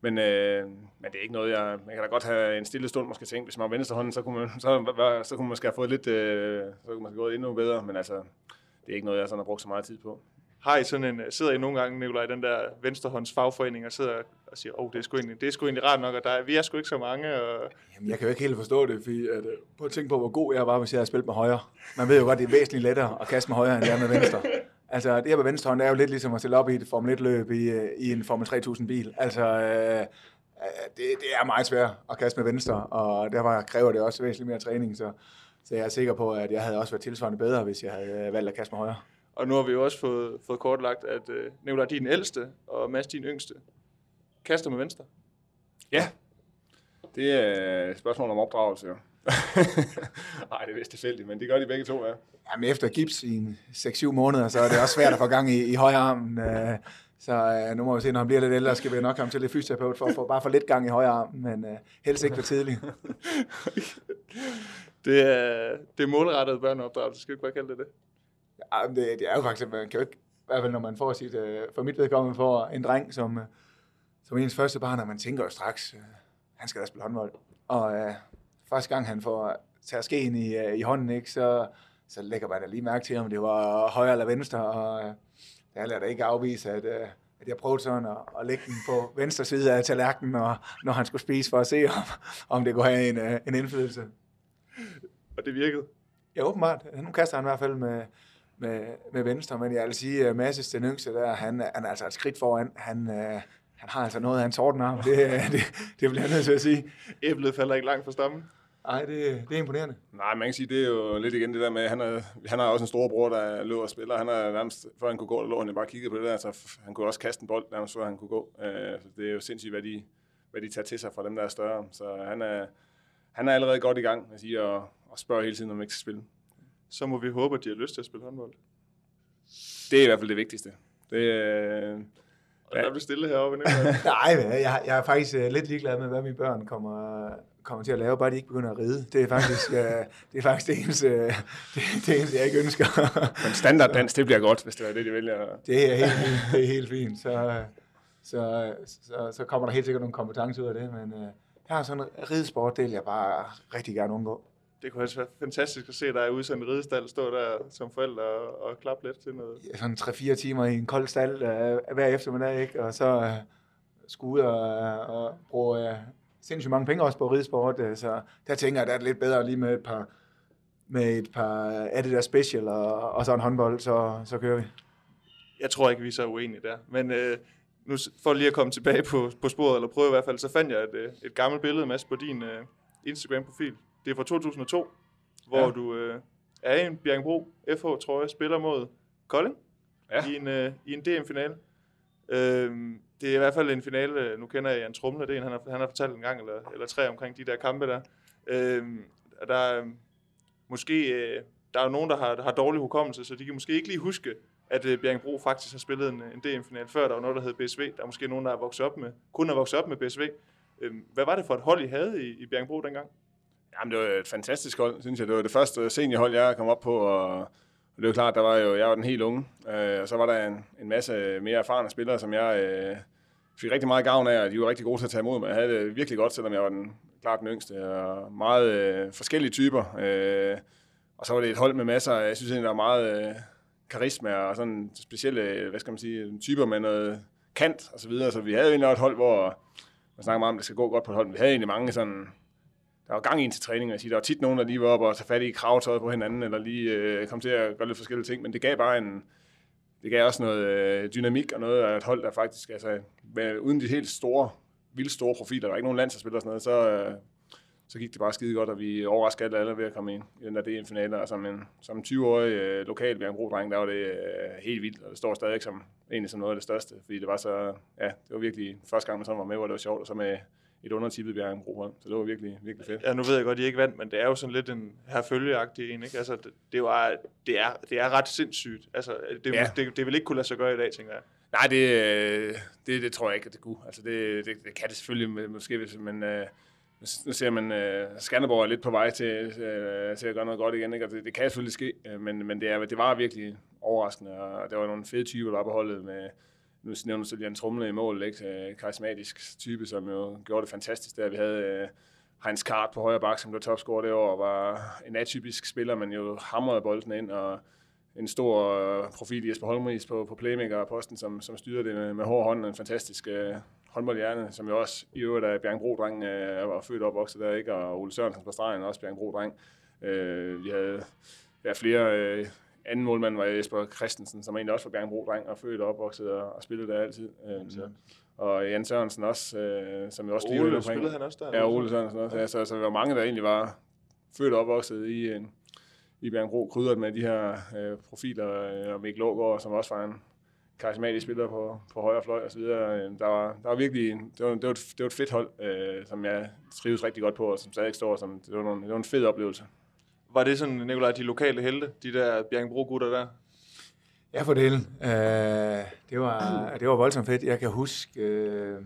Men, øh, men det er ikke noget, jeg, man kan da godt have en stille stund måske tænke, hvis man var venstrehånden, så kunne man, så, så kunne man måske have fået lidt, øh, så kunne man have gået endnu bedre, men altså, det er ikke noget, jeg sådan har brugt så meget tid på. Har I sådan en, sidder I nogle gange, Nikolaj, den der venstrehånds fagforening, og sidder og siger, åh, oh, det, er sgu egentlig, det er sgu egentlig rart nok, og der er, vi er sgu ikke så mange. Og... Jamen, jeg kan jo ikke helt forstå det, fordi at, øh, prøv at tænke på, hvor god jeg var, hvis jeg havde spillet med højre. Man ved jo godt, det er væsentligt lettere at kaste med højre, end det er med venstre. Altså, det her med venstre hånd er jo lidt ligesom at stille op i et Formel 1-løb i, øh, i en Formel 3000-bil. Altså, øh, øh, det, det er meget svært at kaste med venstre, og derfor kræver det også væsentligt mere træning, så, så jeg er sikker på, at jeg havde også været tilsvarende bedre, hvis jeg havde valgt at kaste med højre. Og nu har vi jo også fået, fået kortlagt, at uh, Nicolaj, din ældste, og Mads, din yngste, kaster med venstre. Ja, det er et spørgsmål om opdragelse, jo. Nej, det er vist tilfældigt, men det gør de begge to, ja. Jamen, efter gips i 6-7 måneder, så er det også svært at få gang i, i højre armen. Øh, så uh, nu må vi se, når han bliver lidt ældre, skal vi nok komme til lidt fysioterapeut for at få bare for lidt gang i højre arm, men uh, helst ikke for tidligt. det, er, det er målrettet børneopdragelse, skal vi ikke bare kalde det det? Ja, det, det er jo faktisk, man kan jo ikke, i hvert fald når man får sit, øh, for mit vedkommende får en dreng som, øh, som ens første barn, og man tænker jo straks, øh, han skal da spille håndbold. Og øh, første gang han får tager skeen i, i hånden, ikke, så, så lægger man da lige mærke til, om det var højre eller venstre, og øh, jeg lader da ikke afvise, at, øh, at jeg prøvede sådan at, at lægge den på venstre side af tallerkenen, og, når han skulle spise, for at se, om, om det kunne have en, øh, en indflydelse. Og det virkede? Ja, åbenbart. Nu kaster han i hvert fald med, med, med venstre, men jeg vil sige, at Masses, den yngste der, han, han er altså et skridt foran. Han, øh, han har altså noget af en tordenarm. Det, det, det bliver jeg nødt til at sige. Æblet falder ikke langt fra stammen. Nej, det, det er imponerende. Nej, man kan sige, det er jo lidt igen det der med, han, er, han har også en stor bror, der løber og spiller. Han har nærmest, før han kunne gå, der lå han bare kigget på det der, så han kunne også kaste en bold, nærmest før han kunne gå. Øh, så det er jo sindssygt, hvad de, hvad de tager til sig fra dem, der er større. Så han er, han er allerede godt i gang med at sige, og, og spørger hele tiden, om ikke skal spille. Så må vi håbe, at de har lyst til at spille håndbold. Det er i hvert fald det vigtigste. Det, øh, og der bliver stille heroppe. Nej, jeg, jeg er faktisk uh, lidt ligeglad med, hvad mine børn kommer, kommer til at lave, bare de ikke begynder at ride. Det er faktisk, uh, det, er faktisk det, eneste, uh, det, det eneste, jeg ikke ønsker. Men standarddans, det bliver godt, hvis det er det, de vælger. Det er helt fint. Det er helt fint. Så, så, så, så kommer der helt sikkert nogle kompetencer ud af det, men uh, jeg har sådan en ridesport, det vil jeg bare rigtig gerne undgå det kunne være fantastisk at se dig ude sådan en ridestald, stå der som forældre og, og klappe lidt til noget. Ja, sådan 3-4 timer i en kold stald uh, hver eftermiddag, ikke? og så uh, skulle ud og, og bruge uh, sindssygt mange penge også på ridesport, uh, så der tænker jeg, det er lidt bedre lige med et par med et par Adidas Special og, og så en håndbold, så, så kører vi. Jeg tror ikke, vi er så uenige der. Men øh, nu for lige at komme tilbage på, på sporet, eller prøve i hvert fald, så fandt jeg et, et gammelt billede, Mads, på din øh, Instagram-profil. Det er fra 2002, hvor ja. du øh, er i en Bjergbro FH-trøje, spiller mod Kolding ja. i en, øh, i en DM-finale. Øh, det er i hvert fald en finale, nu kender jeg Jan Trumle, det er en, han har, han har fortalt en gang eller, eller tre omkring de der kampe der. Øh, der er måske, øh, der er nogen, der har, der har dårlig hukommelse, så de kan måske ikke lige huske, at øh, Bjergbro faktisk har spillet en, en DM-final før. Der var noget, der hed BSV. Der er måske nogen, der har vokset op med, kun har vokset op med BSV. Øh, hvad var det for et hold, I havde i, i Bjergbro dengang? Jamen, det var et fantastisk hold, synes jeg. Det var det første seniorhold, jeg kom op på, og det var klart, der var jo, jeg var den helt unge, øh, og så var der en, en masse mere erfarne spillere, som jeg øh, fik rigtig meget gavn af, og de var rigtig gode til at tage imod mig. Jeg havde det virkelig godt, selvom jeg var den, klart den yngste, og meget øh, forskellige typer. Øh, og så var det et hold med masser, jeg synes egentlig, der var meget øh, karisma og sådan specielle, hvad skal man sige, typer med noget kant og så videre. Så vi havde jo et hold, hvor man snakker meget om, at det skal gå godt på et hold, men vi havde egentlig mange sådan der var gang i en til træning, og sige, der var tit nogen, der lige var oppe og tage fat i kravtøjet på hinanden, eller lige øh, kom til at gøre lidt forskellige ting, men det gav bare en, det gav også noget øh, dynamik og noget af et hold, der faktisk, altså, med, uden de helt store, vildt store profiler, der var ikke nogen landsholdsspillere og sådan noget, så, øh, så gik det bare skide godt, og vi overraskede alle, alle ved at komme ind i den der DM-finale. Og som en, som en 20-årig øh, lokal dreng, der var det øh, helt vildt, og det står stadig som, egentlig som noget af det største, fordi det var så, ja, det var virkelig første gang, man sådan var med, hvor det var sjovt, og så med et undertippet Bjergenbro Så det var virkelig, virkelig fedt. Ja, nu ved jeg godt, at I ikke vandt, men det er jo sådan lidt en her følgeagtig en, ikke? Altså, det, det, var, det, er, det er ret sindssygt. Altså, det, ja. det, det, vil ikke kunne lade sig gøre i dag, tænker jeg. Nej, det, det, det tror jeg ikke, at det kunne. Altså, det, det, det kan det selvfølgelig måske, hvis, men øh, nu ser man, øh, Skanderborg er lidt på vej til, øh, til at gøre noget godt igen, ikke? og det, det kan selvfølgelig ske, øh, men, men det, er, det var virkelig overraskende, og der var nogle fede typer, der var på holdet med nu nævner du Jan Trumle i mål, ikke? Øh, karismatisk type, som jo gjorde det fantastisk der. Vi havde øh, Heinz Kart på højre bak, som blev topscorer det år, var en atypisk spiller, men jo hamrede bolden ind, og en stor øh, profil i Jesper Holmris på, på playmaker-posten, som, som styrer det med, med hård hånd, en fantastisk øh, håndboldhjerne, som jo også i øvrigt er Bjergbro-dreng, øh, var født og opvokset der, ikke? og Ole Sørensen på stregen, også Bjergbro-dreng. Øh, vi havde ja, flere øh, anden målmand var Jesper Christensen, som egentlig også var Bjergbro-dreng og født og opvokset og, og spillede der altid. Øh, så. Og Jan Sørensen også, øh, som jo også lige Ole spillede han også der? Ja, Ole Sørensen også. Ja, så, så der var mange, der egentlig var født og opvokset i, øh, i Bjergbro, krydret med de her øh, profiler, øh, og Mikkel Lågaard, som også var en karismatisk spiller på, på højre fløj osv. Der var, der var virkelig, det var, det var, et, det var et fedt hold, øh, som jeg trives rigtig godt på, og som stadig står som, det var, nogle, det var en fed oplevelse. Var det sådan, Nikolaj, de lokale helte, de der Bjergenbro-gutter der? Ja, for det. Øh, det, var, det var voldsomt fedt. Jeg kan huske, øh,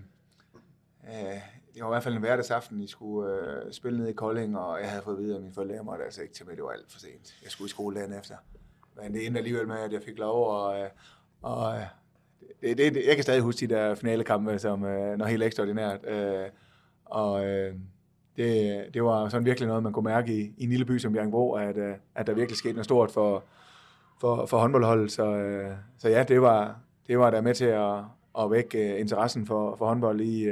øh, det var i hvert fald en hverdagsaften, I skulle øh, spille ned i Kolding, og jeg havde fået at vide, at mine forældre måtte altså ikke tage med, det var alt for sent. Jeg skulle i skole dagen efter. Men det endte alligevel med, at jeg fik lov, og, øh, og øh, det, det, det, jeg kan stadig huske de der finalekampe, som øh, noget helt ekstraordinært. Øh, og øh, det, det var sådan virkelig noget, man kunne mærke i, i en lille by som Bjergbro, at, øh, at der virkelig skete noget stort for, for, for håndboldholdet. Så, øh, så ja, det var, det var der med til at, at vække øh, interessen for, for håndbold i,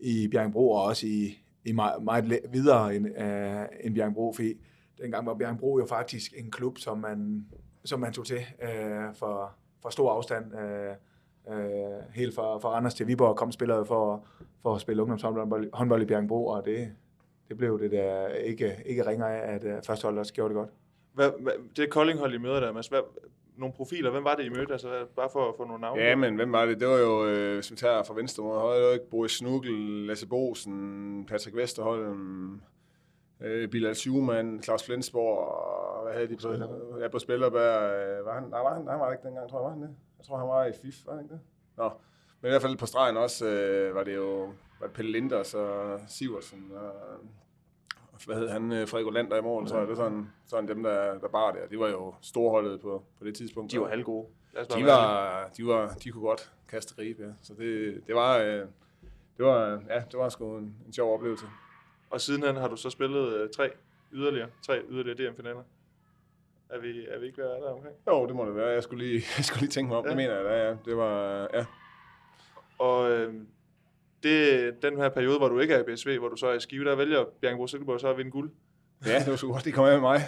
i Bjergbro, og også i, i meget, meget videre end, uh, end Bjergbro, fordi dengang var Bjergbro jo faktisk en klub, som man, som man tog til uh, for, for stor afstand. Uh, Uh, helt fra, fra Randers til Viborg kom spillere for, for at spille ungdomshåndbold håndbold i Bjergbro, og det, det blev det der ikke, ikke ringer af, at uh, første hold også gjorde det godt. Hvad, hvad, det Kolding-hold, I møder der, Mads, hvad, nogle profiler, hvem var det, I mødte? Altså, bare for at få nogle navne. Ja, men hvem var det? Det var jo, øh, hvis vi tager fra venstre mod højre, ikke Boris Snugel, Lasse Bosen, Patrick Vesterholm, øh, Bilal Schumann, Claus Flensborg, og hvad havde de på, ja, på Spillerberg? Øh, var han, nej, var han, han var ikke dengang, tror jeg, var han det? Jeg tror, han var i FIF, var han ikke det? Nå, men i hvert fald på stregen også øh, var det jo var det Pelle Linders og Siversen og hvad hed han, øh, Frederik Olander i morgen, så er det sådan, sådan dem, der, der bar der. De var jo storholdet på, på det tidspunkt. De var halvgode. De var, de var, de kunne godt kaste rib, ja. Så det, det var, øh, det var, ja, det var sgu en, en sjov oplevelse. Og sidenhen har du så spillet øh, tre yderligere, tre yderligere DM-finaler. Er vi, er vi ikke ved at være der omkring? Jo, det må det være. Jeg skulle lige, jeg skulle lige tænke mig om. Ja. Det mener jeg, da, ja. Det var, ja. Og øh, det, den her periode, hvor du ikke er i BSV, hvor du så er i Skive, der vælger Bjergbro Silkeborg så at vinde guld. Ja, det var så godt, de kom med mig.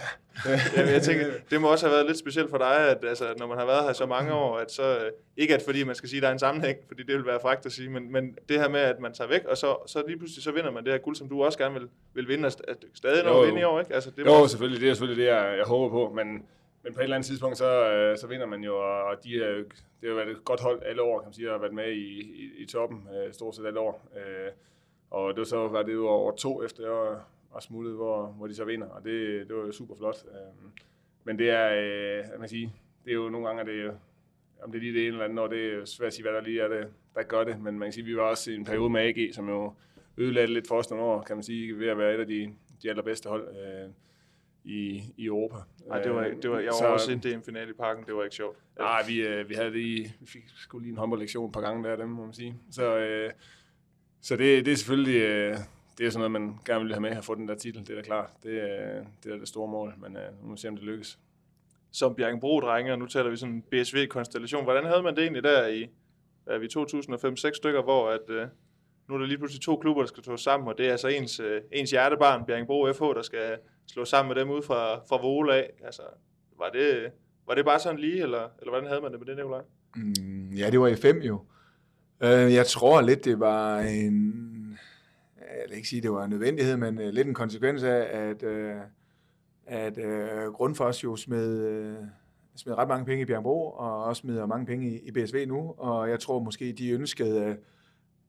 ja, jeg tænker, det må også have været lidt specielt for dig, at altså, når man har været her så mange år, at så, øh, ikke at fordi man skal sige, at der er en sammenhæng, fordi det vil være frækt at sige, men, men det her med, at man tager væk, og så, så lige pludselig så vinder man det her guld, som du også gerne vil, vil vinde, at stadig nå at vinde i år, ikke? Altså, det jo, også... selvfølgelig, det er selvfølgelig det, jeg, jeg håber på, men, men på et eller andet tidspunkt, så, øh, så vinder man jo, og de, det har været et godt hold alle år, kan man sige, og har været med i, i, i toppen øh, stort set alle år. Og det var så var det jo over to efter jeg var smuttet, hvor, hvor de så vinder, og det, det var jo super flot. Øhm, men det er, øh, man sige, det er jo nogle gange, det er, om det er lige det ene eller andet, og det er svært at sige, hvad der lige er det, der gør det, men man kan sige, vi var også i en periode med AG, som jo ødelagde lidt for os nogle år, kan man sige, ved at være et af de, de allerbedste hold øh, i, i Europa. Nej, det var, det var, jeg var så, også i en finale i parken, det var ikke sjovt. Nej, vi, øh, vi havde lige, vi fik sgu lige en håndboldlektion et par gange der, dem må man sige. Så, øh, så det, det er selvfølgelig, øh, det er sådan noget, man gerne vil have med at få den der titel, det er da klart. Det, er, det er det store mål, men uh, nu må vi se, om det lykkes. Som Bjergenbro-drenge, og nu taler vi sådan en BSV-konstellation. Hvordan havde man det egentlig der i er vi 2005-6 stykker, hvor at, uh, nu er der lige pludselig to klubber, der skal slå sammen, og det er altså ens, uh, ens hjertebarn, Bjergenbro FH, der skal slå sammen med dem ud fra, fra Vole af. Altså, var det, var det bare sådan lige, eller, eller hvordan havde man det med det, Nicolaj? Mm, ja, det var i fem jo. Uh, jeg tror lidt, det var en jeg vil ikke sige, at det var en nødvendighed, men øh, lidt en konsekvens af, at, øh, at øh, Grundfos jo smed, øh, smed ret mange penge i Bjergbro, og også smider mange penge i, i BSV nu, og jeg tror måske, de ønskede øh,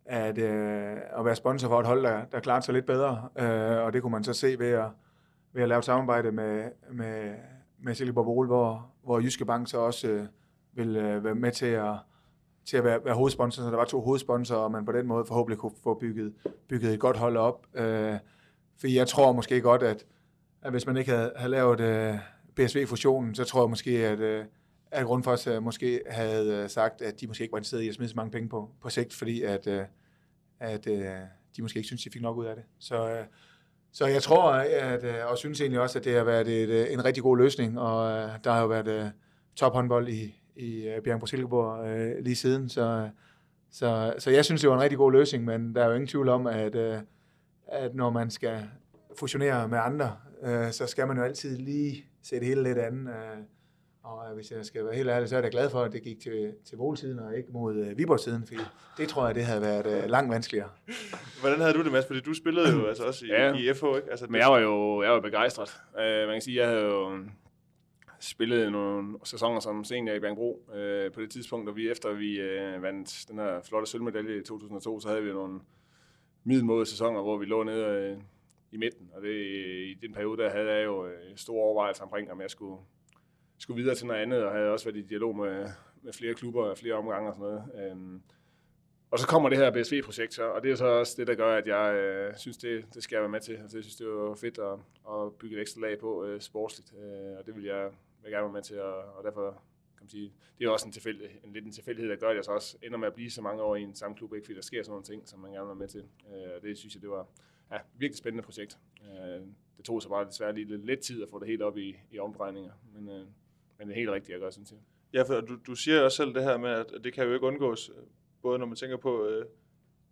at, øh, at være sponsor for et hold, der, der klarede sig lidt bedre, øh, og det kunne man så se ved at, ved at lave et samarbejde med, med, med Silkeborg Bol, hvor, hvor Jyske Bank så også øh, vil øh, være med til at til at være, være hovedsponsor, så der var to hovedsponsorer, og man på den måde forhåbentlig kunne få bygget, bygget et godt hold op. Øh, for jeg tror måske godt, at, at hvis man ikke havde, havde lavet øh, BSV-fusionen, så tror jeg måske, at, øh, at Grundfos øh, måske havde øh, sagt, at de måske ikke var interesseret i at smide så mange penge på, på sigt, fordi at, øh, at øh, de måske ikke synes, de fik nok ud af det. Så, øh, så jeg tror, at, øh, og synes egentlig også, at det har været et, øh, en rigtig god løsning, og øh, der har jo været øh, tophåndbold i, i øh, Bjergbro Silkeborg øh, lige siden, så, så, så jeg synes, det var en rigtig god løsning, men der er jo ingen tvivl om, at, øh, at når man skal fusionere med andre, øh, så skal man jo altid lige se det hele lidt andet. Øh, og hvis jeg skal være helt ærlig, så er jeg glad for, at det gik til, til Vol-siden og ikke mod øh, Viborg-siden, fordi det tror jeg, det havde været øh, langt vanskeligere. Hvordan havde du det, Mads? Fordi du spillede jo altså også i, Ja. i FH, ikke? Altså, Men jeg var jo jeg var begejstret. Uh, man kan sige, jeg havde jo spillede nogle sæsoner som senior i Bjergbro øh, på det tidspunkt, og vi efter vi øh, vandt den her flotte sølvmedalje i 2002, så havde vi nogle middelmåde sæsoner, hvor vi lå nede øh, i midten. Og det, i den periode, der havde jeg jo øh, store overvejelser omkring, om jeg skulle, skulle videre til noget andet, og havde også været i dialog med, med flere klubber og flere omgange og sådan noget. Um, og så kommer det her BSV-projekt, så, og det er så også det, der gør, at jeg øh, synes, det, det skal jeg være med til. Altså, jeg synes, det var fedt at, at bygge et ekstra lag på øh, sportsligt, øh, og det vil jeg, vil jeg gerne være med til, og, og derfor kan man sige, det er også en, tilfælde, en lidt en tilfældighed, der gør, at jeg så også ender med at blive så mange år i en samme klub, ikke fordi der sker sådan nogle ting, som man gerne vil være med til. Øh, og det synes jeg, det var ja, virkelig spændende projekt. Øh, det tog så bare desværre lige lidt, lidt tid at få det helt op i, i omdrejninger, men, øh, men det er helt rigtigt, jeg gør, synes jeg. Ja, for du, du siger også selv det her med, at det kan jo ikke undgås, både når man tænker på øh,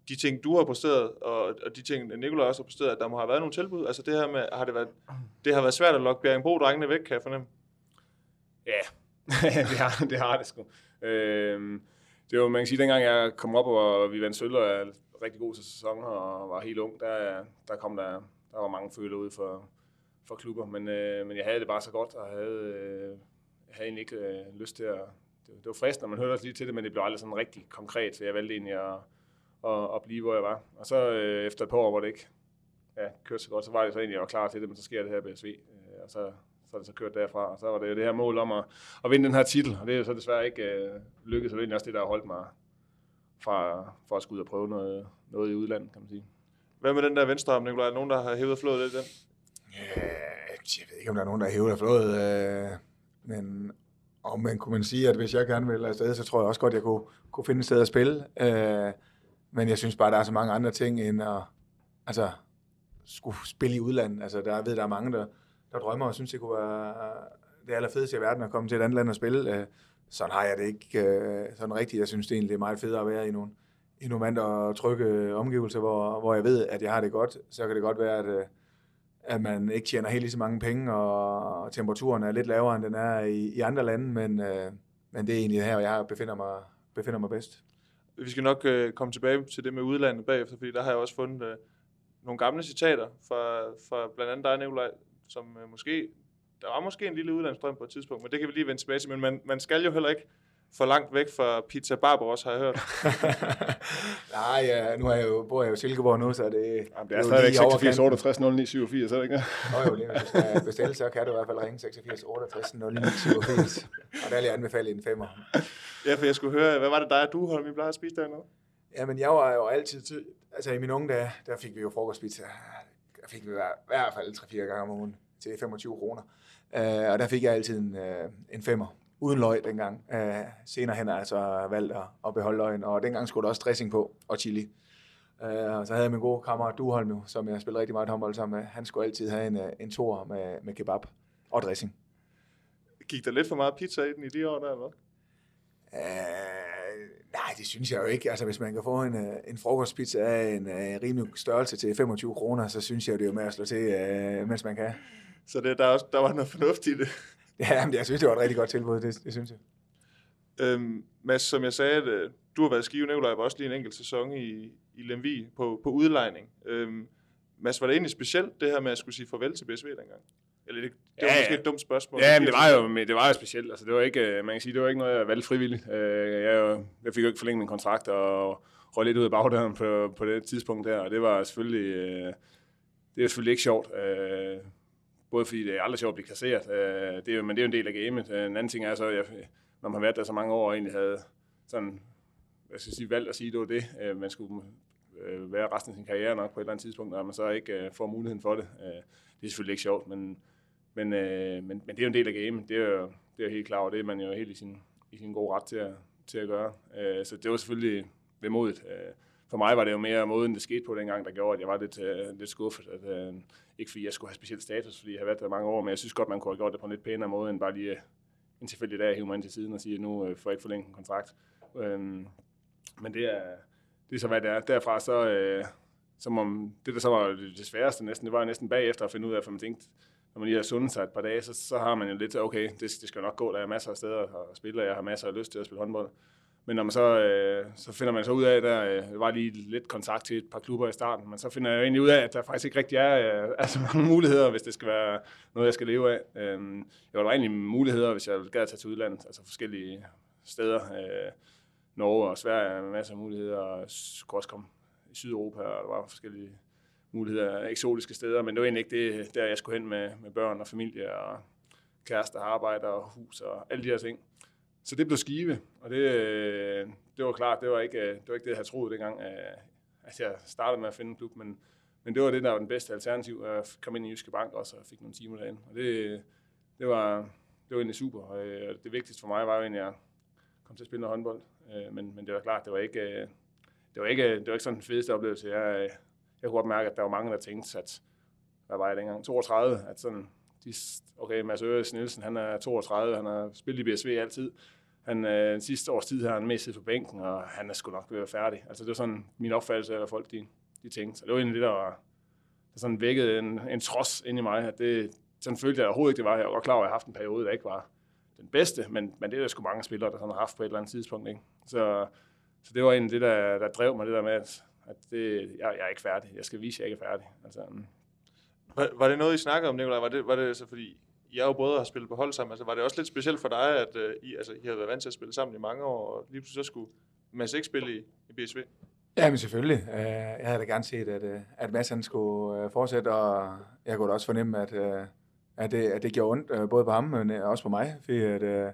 de ting, du har præsteret, og, og de ting, Nikolaj også har præsteret, at der må have været nogle tilbud. Altså det her med, har det været, det har været svært at lokke Bjerringbro-drengene væk, kan jeg fornemme. Ja, det, har, det har det sgu. Øhm, det var, man kan sige, dengang jeg kom op, og vi vandt sølv og rigtig god sæson og var helt ung, der, der kom der, der var mange føler ud for, for klubber, men, øh, men jeg havde det bare så godt, og havde, øh, jeg havde egentlig ikke øh, lyst til at, det, det var fristende, man hørte også lige til det, men det blev aldrig sådan rigtig konkret, så jeg valgte egentlig at, at, at blive, hvor jeg var. Og så øh, efter et par år, hvor det ikke ja, kørte så godt, så var det så egentlig, at jeg var klar til det, men så sker det her BSV, øh, og så, så er det så kørt derfra, og så var det jo det her mål om at, at vinde den her titel, og det er så desværre ikke øh, lykkedes, og det er også det, der har holdt mig fra, for at skulle ud og prøve noget, noget i udlandet, kan man sige. Hvad med den der venstre arm, Nikolaj? Er der nogen, der har hævet flået lidt den? Ja, jeg ved ikke, om der er nogen, der er hævet flået, øh, men om man kunne man sige, at hvis jeg gerne vil afsted, så tror jeg også godt, jeg kunne, kunne finde et sted at spille. Øh, men jeg synes bare, der er så mange andre ting, end at altså, skulle spille i udlandet. Altså, der, jeg ved, der er mange, der, der drømmer og synes, det kunne være øh, det allerfedeste i verden at komme til et andet land og spille. Øh, sådan har jeg det ikke øh, sådan rigtigt. Jeg synes det egentlig, det er meget federe at være i nogle, i nogle andre og trygge omgivelser, hvor, hvor jeg ved, at jeg har det godt. Så kan det godt være, at, at man ikke tjener helt lige så mange penge, og temperaturen er lidt lavere, end den er i, i andre lande, men, men det er egentlig her, jeg befinder mig, befinder mig bedst. Vi skal nok øh, komme tilbage til det med udlandet bagefter, fordi der har jeg også fundet øh, nogle gamle citater fra, fra blandt andet dig, Nikolaj, som øh, måske, der var måske en lille udlandsdrøm på et tidspunkt, men det kan vi lige vende tilbage til, men man, man skal jo heller ikke for langt væk fra Pizza Barbaros, har jeg hørt. Nej, ja, nu er jeg jo, bor jeg jo i Silkeborg nu, så det, Jamen, det er jo stadigvæk lige i 86, overkanten. 68, 09, 87, er det ikke? Nå jo, lige, hvis du bestille, så kan du i hvert fald ringe 86 68 09 87. Og der vil jeg anbefale en femmer. ja, for jeg skulle høre, hvad var det dig, du holdt, vi plejede at spise dernede? Jamen, jeg var jo altid, altså i mine unge dage, der fik vi jo frokostpizza. Der fik vi i hvert- i hvert fald 3-4 gange om ugen til 25 kroner. Uh, og der fik jeg altid en, uh, en femmer, uden løg dengang. Uh, senere hen har jeg så valgt at, at beholde løgn, og dengang skulle der også dressing på, og chili. Uh, og så havde jeg min gode kammerat Duholm jo, som jeg spillede rigtig meget håndbold sammen med. Han skulle altid have en, uh, en tor med, med kebab og dressing. Gik der lidt for meget pizza i den i de år der, eller? Uh, nej, det synes jeg jo ikke. Altså, hvis man kan få en, øh, en frokostpizza af en uh, rimelig størrelse til 25 kroner, så synes jeg, det er jo med at slå til, uh, mens man kan. Så det, der, er også, der var noget fornuft i det. Ja, men jeg synes, det var et rigtig godt tilbud, det, det synes jeg. Øhm, Mads, som jeg sagde, at, øh, du har været i Skive, Nikolaj var også lige en enkelt sæson i, i Lemvig på, på udlejning. Øhm, Mads, var det egentlig specielt, det her med at skulle sige farvel til BSV dengang? Eller det, det var Ja, måske et dumt spørgsmål. Ja, men det var jo, men det var jo specielt. Altså, det var ikke, øh, man kan sige, det var ikke noget, jeg valgte frivilligt. Øh, Jeg, jeg fik jo ikke forlænget min kontrakt og røg lidt ud af bagdøren på, på det tidspunkt der, og det var selvfølgelig, det er selvfølgelig ikke sjovt. Både fordi det er aldrig sjovt at blive kasseret, øh, det er, jo- men det er jo en del af gamet. Øh, en anden ting er så, at jeg, når man har været der så mange år og egentlig havde sådan, hvad skal jeg sige, valgt at sige, det var det, øh, man skulle øh, være resten af sin karriere nok på et eller andet tidspunkt, og man så ikke øh, får muligheden for det. Øh, det er selvfølgelig ikke sjovt, men men, øh, men, men det er jo en del af gamet. Det er jo, det er helt klart, og det er man jo helt i sin, i sin gode ret til at, til at gøre. Øh, så det var selvfølgelig vemodigt. Øh, for mig var det jo mere måden, det skete på dengang, der gjorde, at jeg var lidt, øh, lidt skuffet. At, øh, ikke fordi jeg skulle have speciel status, fordi jeg har været der mange år, men jeg synes godt, man kunne have gjort det på en lidt pænere måde, end bare lige øh, en tilfældig dag at hive mig ind til siden og sige, at nu øh, får jeg ikke forlænget en kontrakt. Øh, men det er, det er så, hvad det er. Derfra så, øh, som om, det der så var det sværeste næsten, det var næsten bagefter at finde ud af, for man tænkte, når man lige har sundet sig et par dage, så, så har man jo lidt, okay, det, det skal nok gå, der er masser af steder at spille, og jeg har masser af lyst til at spille håndbold. Men når man så, øh, så finder man så ud af, at der øh, var lige lidt kontakt til et par klubber i starten, men så finder jeg egentlig ud af, at der faktisk ikke rigtig er, øh, er så mange muligheder, hvis det skal være noget, jeg skal leve af. Øh, jeg var egentlig muligheder, hvis jeg gad at tage til udlandet, altså forskellige steder. Øh, Norge og Sverige med masser af muligheder, og skulle også komme i Sydeuropa, og der var forskellige muligheder, eksotiske steder, men det var egentlig ikke det, der jeg skulle hen med, med børn og familie og kærester, arbejde og hus og alle de her ting. Så det blev skive, og det, øh, det var klart, det var ikke øh, det, var ikke det jeg havde troet dengang, øh, at jeg startede med at finde en klub, men, men det var det, der var den bedste alternativ, at komme ind i Jyske Bank også og fik nogle timer derinde. Og det, det, var, det var egentlig super, og det vigtigste for mig var jo egentlig, at komme til at spille noget håndbold. Men, men det var klart, det var ikke, det var ikke, det var ikke sådan den fedeste oplevelse. Jeg, jeg kunne godt mærke, at der var mange, der tænkte, at hvad var jeg dengang? 32, at sådan, de, okay, Mads Øres Nielsen, han er 32, han har spillet i BSV altid. Han, øh, sidste års tid har han mest siddet på bænken, og han er sgu nok ved at være færdig. Altså det var sådan min opfattelse af, hvad folk de, de tænkte. Så det var egentlig det, der var der sådan vækkede en, en trods ind i mig. At det, sådan følte jeg overhovedet ikke, det var. Jeg var godt klar over, at jeg har haft en periode, der ikke var den bedste, men, men det er der sgu mange spillere, der sådan har haft på et eller andet tidspunkt. Ikke? Så, så det var egentlig det, der, der drev mig, det der med, at, at det, jeg, jeg er ikke færdig. Jeg skal vise, at jeg ikke er færdig. Altså, var, var det noget, I snakkede om, Nicolaj? Var det, var det altså, fordi I er jo både har spillet på hold sammen. Altså, var det også lidt specielt for dig, at uh, I, altså, I har været vant til at spille sammen i mange år, og lige pludselig så skulle Mads ikke spille i, i BSV? Ja, men selvfølgelig. Uh, jeg havde da gerne set, at, uh, at Mads han skulle uh, fortsætte, og jeg kunne da også fornemme, at, uh, at, det, at det gjorde ondt, uh, både på ham, men uh, også på mig. Fordi at, uh,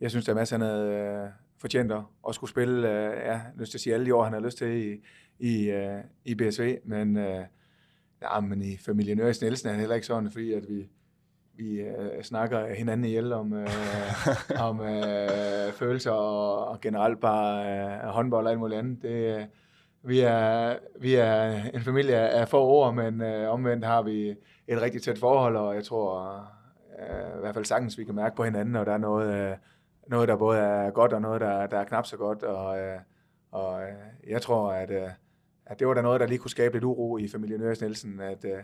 jeg synes, at Mads han havde uh, fortjent at, skulle spille, uh, ja, lyst til at sige alle de år, han har lyst til i, i, uh, i BSV, men... Ja, men i familien Øres Nielsen er det heller ikke sådan, fordi at vi, vi øh, snakker hinanden ihjel om, øh, om øh, følelser og, og generelt bare øh, håndbold og alt muligt andet. Det, øh, vi, er, vi er en familie af få ord, men øh, omvendt har vi et rigtig tæt forhold, og jeg tror øh, i hvert fald sagtens, vi kan mærke på hinanden, og der er noget, øh, noget der både er godt og noget, der, der er knap så godt. Og, øh, og øh, jeg tror, at... Øh, at det var da noget, der lige kunne skabe lidt uro i familien Øres Nielsen, at, øh,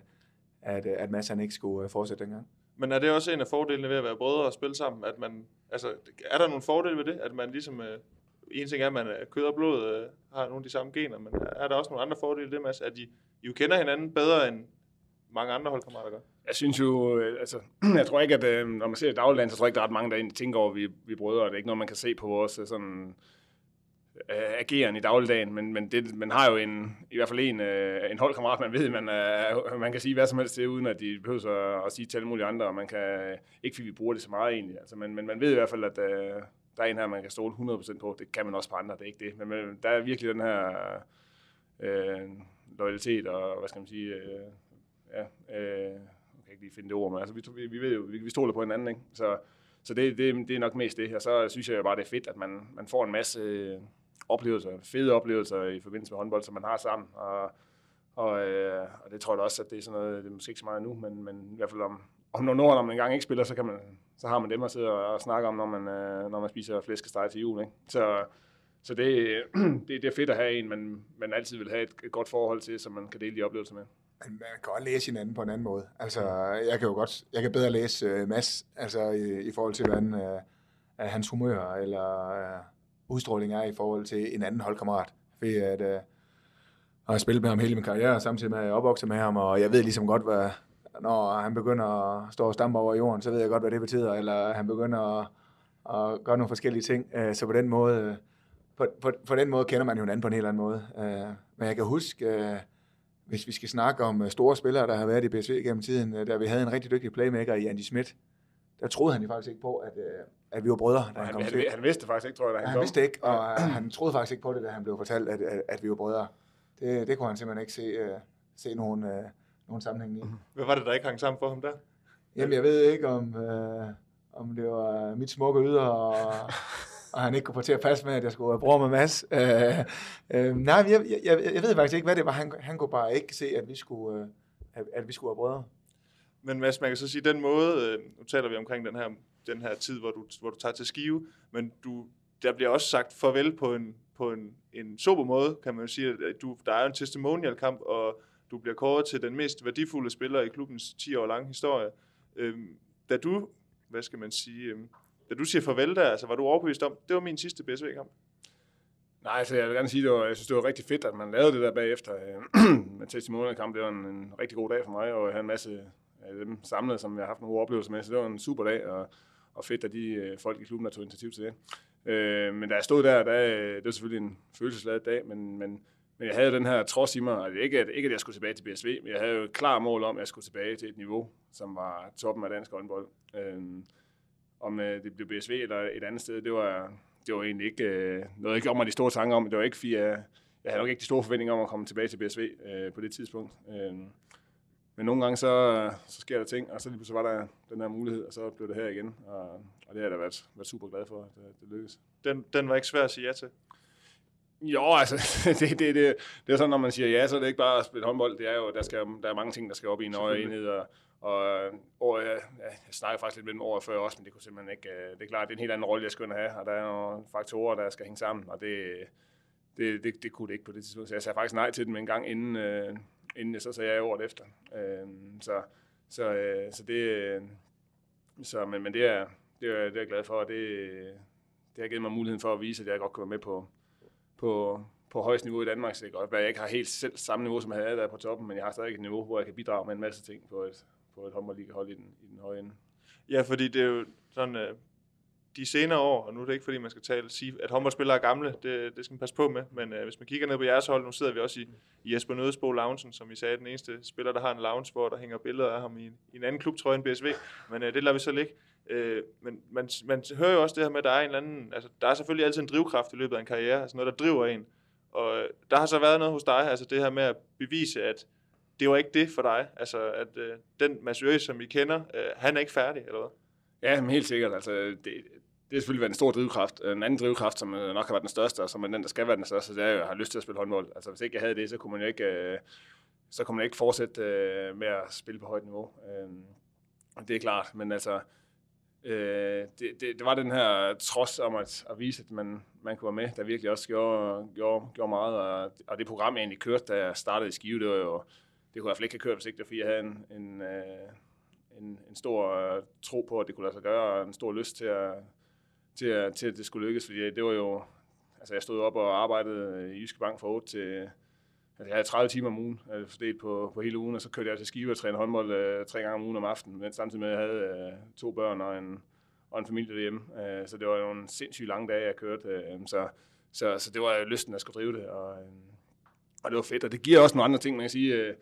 at, at Mads han ikke skulle øh, fortsætte dengang. Men er det også en af fordelene ved at være brødre og spille sammen? At man, altså, er der nogle fordele ved det? At man ligesom, øh, en ting er, at man er kød og blod, øh, har nogle af de samme gener, men er der også nogle andre fordele det, Mads? At I, I jo kender hinanden bedre end mange andre holdkammerater gør? Jeg synes jo, altså, jeg tror ikke, at når man ser i dagligdagen, så tror jeg ikke, der er ret mange, der egentlig tænker over, at vi, vi er brødre. Det er ikke noget, man kan se på vores sådan, øh, ageren i dagligdagen, men, men det, man har jo en, i hvert fald en, øh, en holdkammerat, man ved, man, øh, man kan sige hvad som helst til, uden at de behøver at, at sige til alle mulige andre, og man kan, øh, ikke fordi vi bruger det så meget egentlig, altså, men, men man ved i hvert fald, at øh, der er en her, man kan stole 100% på, det kan man også på andre, det er ikke det, men, men der er virkelig den her øh, loyalitet og, hvad skal man sige, øh, ja, øh, jeg kan ikke lige finde det ord, men altså, vi, vi ved jo, vi, vi stoler på hinanden, ikke? Så, så det, det, det er nok mest det, og så synes jeg bare, det er fedt, at man, man får en masse øh, oplevelser, fede oplevelser i forbindelse med håndbold, som man har sammen. Og, og, øh, og det tror jeg også, at det er sådan noget, det er måske ikke så meget nu, men, men i hvert fald om, om nogle år, når man engang ikke spiller, så, kan man, så har man dem at sidde og, og snakke om, når man, øh, når man spiser flæskesteg til jul. Ikke? Så, så det, det, det er fedt at have en, man, man altid vil have et, et godt forhold til, som man kan dele de oplevelser med. Man kan godt læse hinanden på en anden måde. Altså, jeg kan jo godt, jeg kan bedre læse uh, Mads, altså i, i forhold til, hvordan uh, hans humør, eller uh, udstråling er i forhold til en anden holdkammerat. Fordi at, øh, jeg har spillet med ham hele min karriere, samtidig med at jeg er opvokset med ham, og jeg ved ligesom godt, hvad, når han begynder at stå og stampe over jorden, så ved jeg godt, hvad det betyder, eller han begynder at, at gøre nogle forskellige ting. Øh, så på den måde, øh, på, på, på den måde kender man jo hinanden på en helt anden måde. Øh, men jeg kan huske, øh, hvis vi skal snakke om øh, store spillere, der har været i BSV gennem tiden, da vi havde en rigtig dygtig playmaker i Andy Schmidt, der troede han jo faktisk ikke på, at, at vi var brødre, da han, han kom han, til. Han vidste faktisk ikke, tror jeg, da han, han kom. vidste ikke, og ja. han troede faktisk ikke på det, da han blev fortalt, at, at, at vi var brødre. Det, det kunne han simpelthen ikke se, uh, se nogen, uh, nogen sammenhæng i. Hvad var det, der ikke hang sammen for ham der? Jamen, jeg ved ikke, om, uh, om det var mit smukke yder, og, og han ikke kunne få til at passe med, at jeg skulle have bror med Mads. Øh, øh, nej, jeg, jeg, jeg, jeg ved faktisk ikke, hvad det var. Han, han kunne bare ikke se, at vi skulle, øh, at, at vi skulle have brødre. Men Mads, man kan så sige, den måde, øh, nu taler vi omkring den her, den her tid, hvor du, hvor du tager til skive, men du, der bliver også sagt farvel på en, på en, en sober måde, kan man jo sige. At du, der er en testimonial-kamp, og du bliver kåret til den mest værdifulde spiller i klubbens 10 år lange historie. Øhm, da du, hvad skal man sige, øhm, da du siger farvel der, altså var du overbevist om, det var min sidste BSV-kamp? Nej, altså jeg vil gerne sige, det var, jeg synes, det var rigtig fedt, at man lavede det der bagefter. med testimonial-kamp, det var en, en rigtig god dag for mig, og jeg havde en masse af dem samlet, som jeg har haft nogle oplevelser med, så det var en super dag, og, og fedt, at de øh, folk i klubben, der tog initiativ til det. Øh, men da jeg stod der, der, øh, det var selvfølgelig en følelsesladet dag, men, men, men jeg havde den her trods i mig, altså ikke, at, ikke at jeg skulle tilbage til BSV, men jeg havde jo et klart mål om, at jeg skulle tilbage til et niveau, som var toppen af dansk håndbold. Øh, om øh, det blev BSV eller et andet sted, det var, det var egentlig ikke øh, noget, jeg gjorde mig de store tanker om. Det var ikke, fordi jeg, jeg havde nok ikke de store forventninger om at komme tilbage til BSV øh, på det tidspunkt. Øh, men nogle gange, så, så sker der ting, og så lige så var der den her mulighed, og så blev det her igen. Og, og det har jeg da været, været super glad for, at det, det lykkedes. Den, den var ikke svær at sige ja til? Jo, altså, det, det, det, det er sådan, når man siger ja, så er det ikke bare at spille håndbold. Det er jo, der, skal, der er mange ting, der skal op i en højere enhed, og, og år, jeg, jeg snakker faktisk lidt med dem over før også, men det kunne simpelthen ikke, øh, det er klart, det er en helt anden rolle, jeg skal have, og der er nogle faktorer, der skal hænge sammen, og det, det, det, det kunne det ikke på det tidspunkt. Så jeg sagde faktisk nej til dem en gang inden, øh, inden jeg så sagde jeg året efter. Øh, så, så, øh, så det, øh, så, men, men det er, det er, det er jeg glad for, og det, det har givet mig muligheden for at vise, at jeg godt kan være med på, på, på højst niveau i Danmark. Så det godt jeg ikke har helt selv samme niveau, som jeg havde der på toppen, men jeg har stadig et niveau, hvor jeg kan bidrage med en masse ting på et, på et håndboldligahold i den, i den høje ende. Ja, fordi det er jo sådan, øh, de senere år, og nu er det ikke fordi, man skal tale, sige, at håndboldspillere er gamle, det, det skal man passe på med, men øh, hvis man kigger ned på jeres hold, nu sidder vi også i, i Jesper Nødesbo Loungen, som vi sagde, den eneste spiller, der har en lounge, hvor der hænger billeder af ham i, i en anden klubtrøje end BSV, men øh, det lader vi så ligge. Øh, men man, man hører jo også det her med, at der er en eller anden, altså der er selvfølgelig altid en drivkraft i løbet af en karriere, altså noget, der driver en. Og øh, der har så været noget hos dig, altså det her med at bevise, at det var ikke det for dig, altså at øh, den Massø, som vi kender, øh, han er ikke færdig, eller hvad? Ja, men helt sikkert. Altså, det, det har selvfølgelig været en stor drivkraft. Øh, en anden drivkraft, som øh, nok har været den største, og som er den, der skal være den største, det er jo, at jeg har lyst til at spille håndbold. Altså, hvis ikke jeg havde det, så kunne man jo ikke, øh, så kunne man ikke fortsætte med at spille på højt niveau. Det er klart, men altså, det, det, det var den her trods om at, at vise, at man, man kunne være med, der virkelig også gjorde, gjorde, gjorde meget. Og, og det program, jeg egentlig kørte, da jeg startede i Skive, det var jo, det kunne jeg i hvert fald ikke have kørt, hvis ikke det fordi jeg havde en, en, en, en stor tro på, at det kunne lade sig gøre, og en stor lyst til at, til, at, til at det skulle lykkes, fordi det var jo, altså jeg stod op og arbejdede i Jyske Bank fra 8 til, altså jeg havde 30 timer om ugen, altså fordelt på, på hele ugen, og så kørte jeg til Skive og trænede håndbold øh, tre gange om ugen om aftenen, men samtidig med, at jeg havde øh, to børn og en, og en familie derhjemme, øh, så det var jo en sindssygt lang dag, jeg kørte, øh, så, så, så det var jo lysten, at skulle drive det, og, øh, og det var fedt, og det giver også nogle andre ting, man kan sige, øh,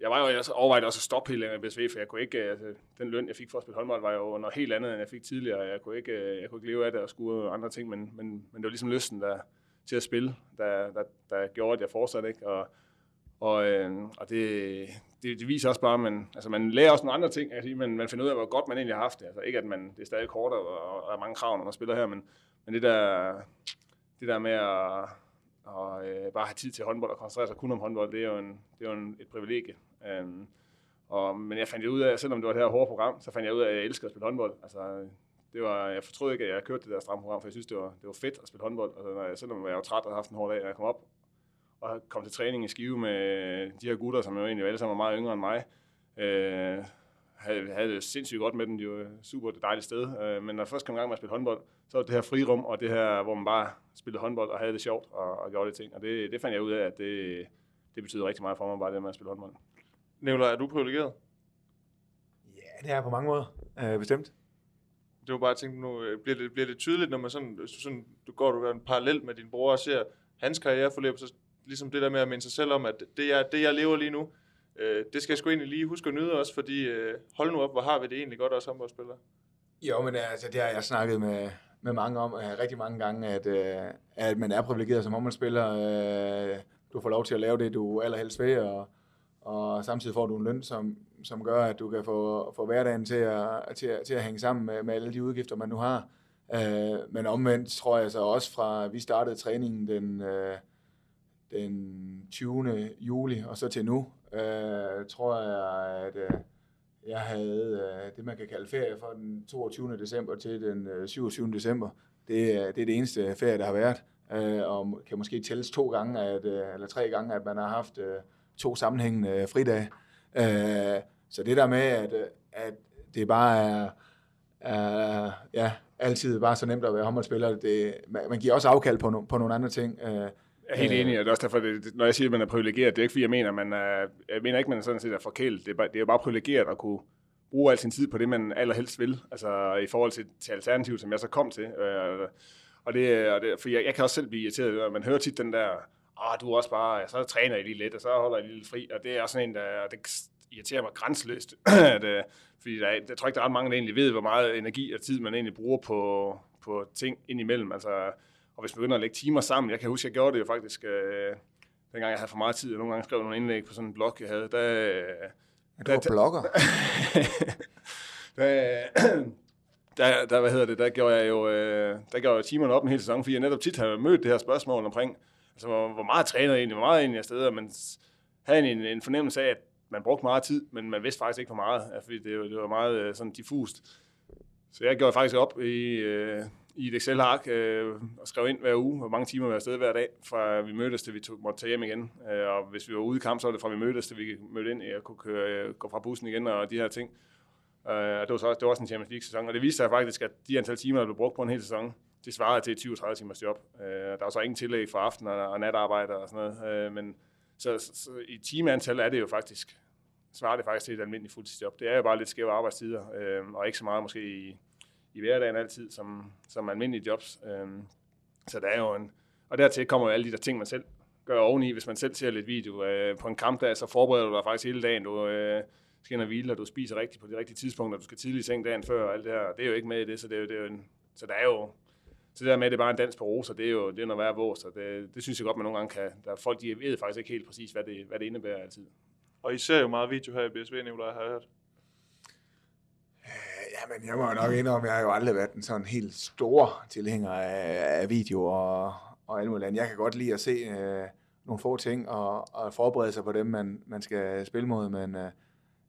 jeg var jo jeg overvejede også at stoppe helt længe i BSV, for jeg kunne ikke, altså, den løn, jeg fik for at spille håndbold, var jo noget helt andet, end jeg fik tidligere. Jeg kunne ikke, øh, jeg kunne ikke leve af det og skulle andre ting, men, men, men det var ligesom lysten der, til at spille, der, der, der gjorde, at jeg fortsatte. Ikke? Og, og, øh, og det, det, det, viser også bare, at man, altså man lærer også nogle andre ting, jeg sige, men man finder ud af, hvor godt man egentlig har haft det. Altså ikke, at man, det er stadig kortere, og, og der er mange krav, når man spiller her, men, men det, der, det der med at og, øh, bare have tid til håndbold og koncentrere sig kun om håndbold, det er jo, en, det er jo en, et privilegie. Øhm, og, men jeg fandt ud af, selvom det var det her hårde program, så fandt jeg ud af, at jeg elsker at spille håndbold. Altså, det var, jeg fortrød ikke, at jeg kørte det der stramme program, for jeg synes, det var, det var fedt at spille håndbold. Altså, når jeg, selvom jeg var træt og havde haft en hård dag, og jeg kom op og kom til træning i Skive med de her gutter, som jo egentlig alle sammen var meget yngre end mig, øh, havde, havde det sindssygt godt med dem. De var super det dejligt sted. Øh, men når jeg først kom i gang med at spille håndbold, så var det her frirum, og det her, hvor man bare spillede håndbold og havde det sjovt og, og gjorde det ting. Og det, det fandt jeg ud af, at det, det betyder rigtig meget for mig, bare det med at spille håndbold. Nicolaj, er du privilegeret? Ja, det er på mange måder, øh, bestemt. Det var bare at tænke, nu øh, bliver det, bliver det tydeligt, når man sådan, sådan, du går du en parallel med din bror og ser hans karriereforløb, så ligesom det der med at minde sig selv om, at det jeg, det, jeg lever lige nu, øh, det skal jeg sgu egentlig lige huske at nyde også, fordi øh, hold nu op, hvor har vi det egentlig godt også håndboldspillere. Jo, men altså, det har jeg snakket med, med mange om, øh, rigtig mange gange, at, øh, at man er privilegeret som håndboldspiller. Øh, du får lov til at lave det, du allerhelst vil, og, og samtidig får du en løn, som, som gør, at du kan få, få hverdagen til at, til, at, til at hænge sammen med, med alle de udgifter, man nu har. Øh, men omvendt tror jeg så også fra, vi startede træningen den, øh, den 20. juli, og så til nu, øh, tror jeg, at øh, jeg havde øh, det, man kan kalde ferie fra den 22. december til den øh, 27. december. Det, er, det er det eneste ferie, der har været, øh, og kan måske tælles to gange, at, øh, eller tre gange, at man har haft øh, to sammenhængende fridage. Øh, så det der med, at, at det bare er, er ja, altid bare så nemt at være håndboldspiller, det, man, man giver også afkald på, no, på nogle andre ting. Øh, jeg er helt enig, og det er også derfor, det, når jeg siger, at man er privilegeret, det er ikke fordi, jeg mener, man er, jeg mener ikke, man er sådan set er forkælet. Det er, bare, det er jo bare privilegeret at kunne bruge al sin tid på det, man allerhelst vil. Altså i forhold til, til alternativet, som jeg så kom til. Øh, og det, og det, for jeg, jeg kan også selv blive irriteret, man hører tit den der, ah, du er også bare, så træner jeg lige lidt, og så holder jeg lige lidt fri. Og det er sådan en, der, det irriterer mig grænseløst. at, øh, fordi der, jeg tror ikke, der er ret mange, der egentlig ved, hvor meget energi og tid man egentlig bruger på, på ting indimellem. Altså, og hvis man begynder at lægge timer sammen, jeg kan huske, jeg gjorde det jo faktisk, øh, dengang jeg havde for meget tid, og nogle gange skrev nogle indlæg på sådan en blog, jeg havde, der... Øh, du var blogger? der, der, der, hvad hedder det, der gjorde jeg jo, øh, der gjorde jeg timerne op en hel sæson, fordi jeg netop tit har mødt det her spørgsmål omkring, altså hvor, hvor meget træner jeg egentlig, hvor meget egentlig afsted, og man havde en, en fornemmelse af, at man brugte meget tid, men man vidste faktisk ikke, hvor meget, fordi det, det var meget øh, sådan diffust. Så jeg gjorde faktisk op i, øh, i et Excel-ark øh, og skrev ind hver uge, hvor mange timer vi var afsted hver dag, fra vi mødtes til vi tog, måtte tage hjem igen. Øh, og hvis vi var ude i kamp, så var det fra vi mødtes til vi mødte ind og kunne køre, øh, gå fra bussen igen og de her ting. Øh, det, var så, det var også en Champions League-sæson, og det viste sig faktisk, at de antal timer, der blev brugt på en hel sæson, det svarede til 20-30 timers job. Øh, der var så ingen tillæg for aften og, og natarbejde og sådan noget, øh, men så, så, så i timeantal er det jo faktisk, svarer det faktisk til et almindeligt fuldtidsjob. Det er jo bare lidt skæve arbejdstider, øh, og ikke så meget måske i, i hverdagen altid som, som almindelige jobs. Øh, så der er jo en, og dertil kommer jo alle de der ting, man selv gør oveni. Hvis man selv ser lidt video øh, på en kampdag, så forbereder du dig faktisk hele dagen. Du øh, skal ind og hvile, og du spiser rigtigt på de rigtige tidspunkter. Du skal tidligt i seng dagen før, og alt det her. Det er jo ikke med i det, så det er jo, det er jo en, så der er jo så det der med, at det er bare en dans på roser, det er jo det er noget værd vås, og det, det synes jeg godt, man nogle gange kan. Der er folk, de ved faktisk ikke helt præcis, hvad det, hvad det indebærer altid. Og I ser jo meget video her i BSV, Nicolaj, har jeg hørt. Ja, men jeg må jo nok indrømme, at jeg har jo aldrig været en sådan helt stor tilhænger af, af video og, og alt muligt Jeg kan godt lide at se øh, nogle få ting og, og forberede sig på dem, man, man skal spille mod, men, øh,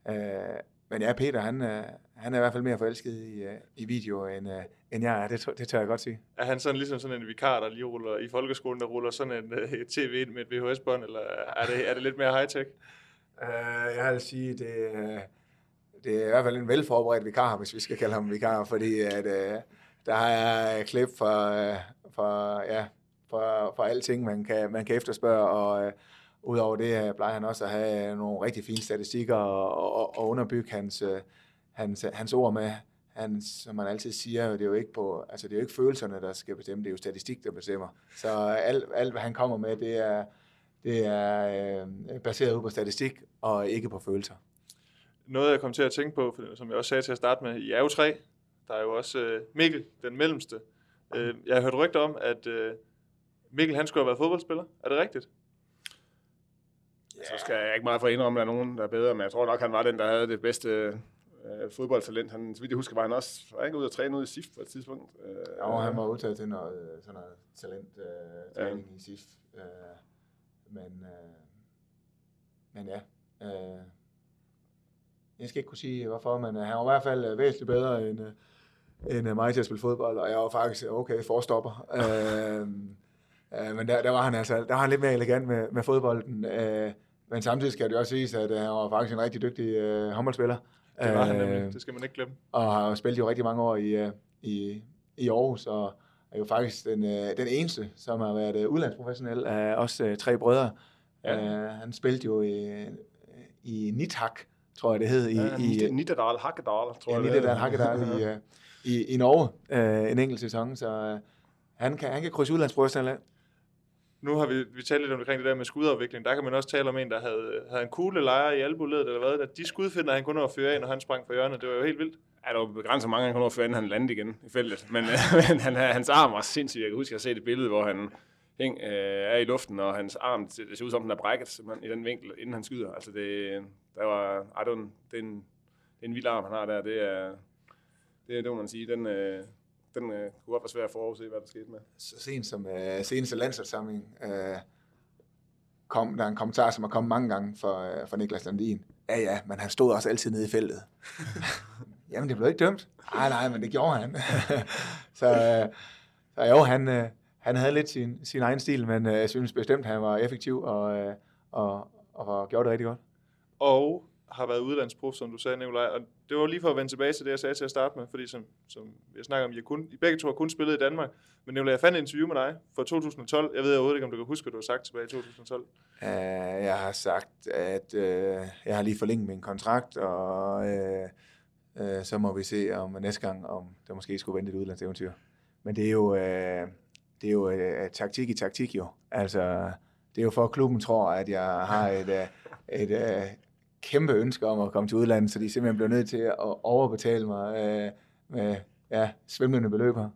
øh men ja, Peter, han, øh, han er i hvert fald mere forelsket i, øh, i video, end, øh, end jeg er. Det, det tør jeg godt sige. Er han sådan ligesom sådan en vikar, der lige ruller i folkeskolen, der ruller sådan en uh, tv ind med et VHS-bånd, eller er det, er det lidt mere high-tech? Uh, jeg vil sige, det, det er i hvert fald en velforberedt vikar, hvis vi skal kalde ham vikar, fordi at, uh, der er klip for, uh, for, ja, for, for alting, man kan, man kan efterspørge, og uh, Udover det plejer han også at have nogle rigtig fine statistikker og, og, og underbygge hans, hans, hans ord med. Han, som man altid siger, det er jo ikke på, altså det er jo ikke følelserne, der skal bestemme, det er jo statistik, der bestemmer. Så alt, alt hvad han kommer med, det er, det er øh, baseret ud på statistik og ikke på følelser. Noget, jeg kom til at tænke på, for, som jeg også sagde til at starte med, i er jo tre. Der er jo også øh, Mikkel, den mellemste. Øh, jeg har hørt rygter om, at øh, Mikkel han skulle have været fodboldspiller. Er det rigtigt? Ja. Så skal jeg ikke meget for at indrømme, at der er nogen, der er bedre, men jeg tror nok, han var den, der havde det bedste øh, fodboldtalent. Han, så vidt jeg husker, var han også var ikke ude at træne ude i SIF på et tidspunkt. Øh, ja, han var udtaget til noget, sådan noget talent øh, træning ja. i SIF. Øh, men, øh, men ja, øh, jeg skal ikke kunne sige hvorfor, men øh, han var i hvert fald øh, væsentligt bedre end, øh, end mig til at spille fodbold, og jeg var faktisk okay forstopper. øh, øh, men der, der, var han altså, der var han lidt mere elegant med, med fodbolden. Øh, men samtidig skal det også siges, at han var faktisk en rigtig dygtig øh, håndboldspiller. Det var han nemlig, det skal man ikke glemme. Og har spillet jo rigtig mange år i, i, i Aarhus, og er jo faktisk den, den eneste, som har været udlandsprofessionel af os tre brødre. Ja. Han spillede jo i, i Nithak, tror jeg det hed. I, ja, i, Nittedal Hakkedal, tror ja, jeg Nittedal Hakkedal i, i, i Norge, en enkelt sæson, så han, kan, han kan krydse udlandsprofessionel. Nu har vi, vi talt lidt omkring det der med skudafvikling. Der kan man også tale om en, der havde, havde en kugle lejer i albuledet, eller hvad. At De skudfinder, han kunne nå at føre af, når han sprang for hjørnet. Det var jo helt vildt. Ja, der var begrænset mange, han kunne nå at føre, inden han landede igen i feltet. Men, men han, hans arm var sindssygt. Jeg kan huske, at jeg har set et billede, hvor han, hæng øh, er i luften, og hans arm, det ser ud som, den er brækket i den vinkel, inden han skyder. Altså det, der var, I en, det, er en, det er en vild arm, han har der. Det er, det, det må man sige. Den, øh, den øh, kunne godt være svær at forudse, hvad der skete med. Så sent som øh, seneste landsholdssamling øh, kom der er en kommentar, som har kommet mange gange fra, øh, fra Niklas Landin. Ja, ja, men han stod også altid nede i feltet. Jamen, det blev ikke dømt. Nej, nej, men det gjorde han. så, øh, så jo, han, øh, han havde lidt sin, sin egen stil, men øh, jeg synes bestemt, han var effektiv og, øh, og, og var, gjorde det rigtig godt. Og har været udlandsprof, som du sagde, Nikolaj. Og det var lige for at vende tilbage til det, jeg sagde til at starte med, fordi som, som jeg snakker om, I, kun, I begge to har kun spillet i Danmark. Men Nikolaj, jeg fandt et interview med dig fra 2012. Jeg ved overhovedet ikke, om du kan huske, hvad du har sagt tilbage i 2012. Uh, øh, jeg har sagt, at uh, jeg har lige forlænget min kontrakt, og uh, uh, så må vi se om næste gang, om der måske skulle vente et udlandseventyr. Men det er jo, uh, det er jo uh, taktik i taktik jo. Altså, det er jo for, at klubben tror, at jeg har et, uh, et, uh, kæmpe ønske om at komme til udlandet, så de simpelthen blev nødt til at overbetale mig uh, med ja, svimlende beløb her.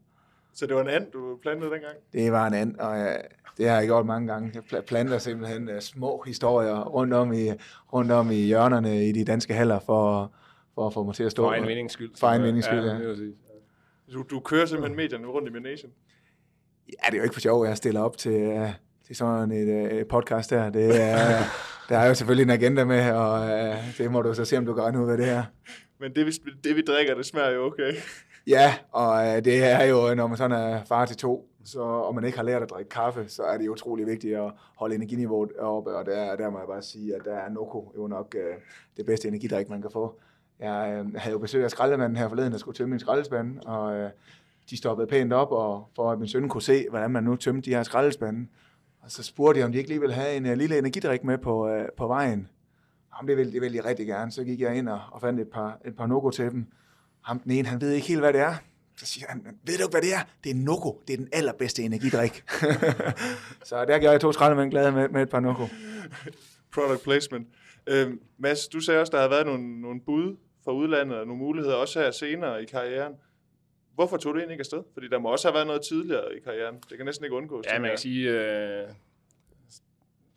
Så det var en and, du plantede dengang? Det var en and, og uh, det har jeg gjort mange gange. Jeg planter simpelthen uh, små historier rundt om, i, rundt om i hjørnerne i de danske haller, for, for at få mig til at stå. For en vindings skyld. For en vindings skyld, ja. ja. Du, du kører simpelthen medierne rundt i Manation? Ja, det er jo ikke for sjov, at jeg stiller op til, uh, til sådan et uh, podcast her. Det er, der er jo selvfølgelig en agenda med, og uh, det må du så se, om du kan regne ud, hvad det er. Men det vi, det, vi drikker, det smager jo okay. Ja, og uh, det er jo, når man sådan er far til to, så, og man ikke har lært at drikke kaffe, så er det utrolig vigtigt at holde energiniveauet oppe, og der, der må jeg bare sige, at der er Noko jo nok uh, det bedste energidrik, man kan få. Jeg uh, havde jo besøg af skraldemanden her forleden, der skulle tømme min skraldespande, og uh, de stoppede pænt op, og for at min søn kunne se, hvordan man nu tømte de her skraldespande. Og så spurgte jeg, om de ikke lige ville have en uh, lille energidrik med på, uh, på vejen. Jamen, det ville, det ville de rigtig gerne. Så gik jeg ind og, og fandt et par, et par Noko til dem. Ham den ene, han ved ikke helt, hvad det er. Så siger han, ved du ikke, hvad det er? Det er Noko. Det er den allerbedste energidrik. så der gjorde jeg to skraldemænd glade med, med et par Noko. Product placement. Øhm, Mads, du sagde også, der har været nogle, nogle bud fra udlandet og nogle muligheder, også her senere i karrieren. Hvorfor tog du egentlig ikke afsted? Fordi der må også have været noget tidligere i karrieren. Det kan næsten ikke undgås. Ja, man kan sige, øh,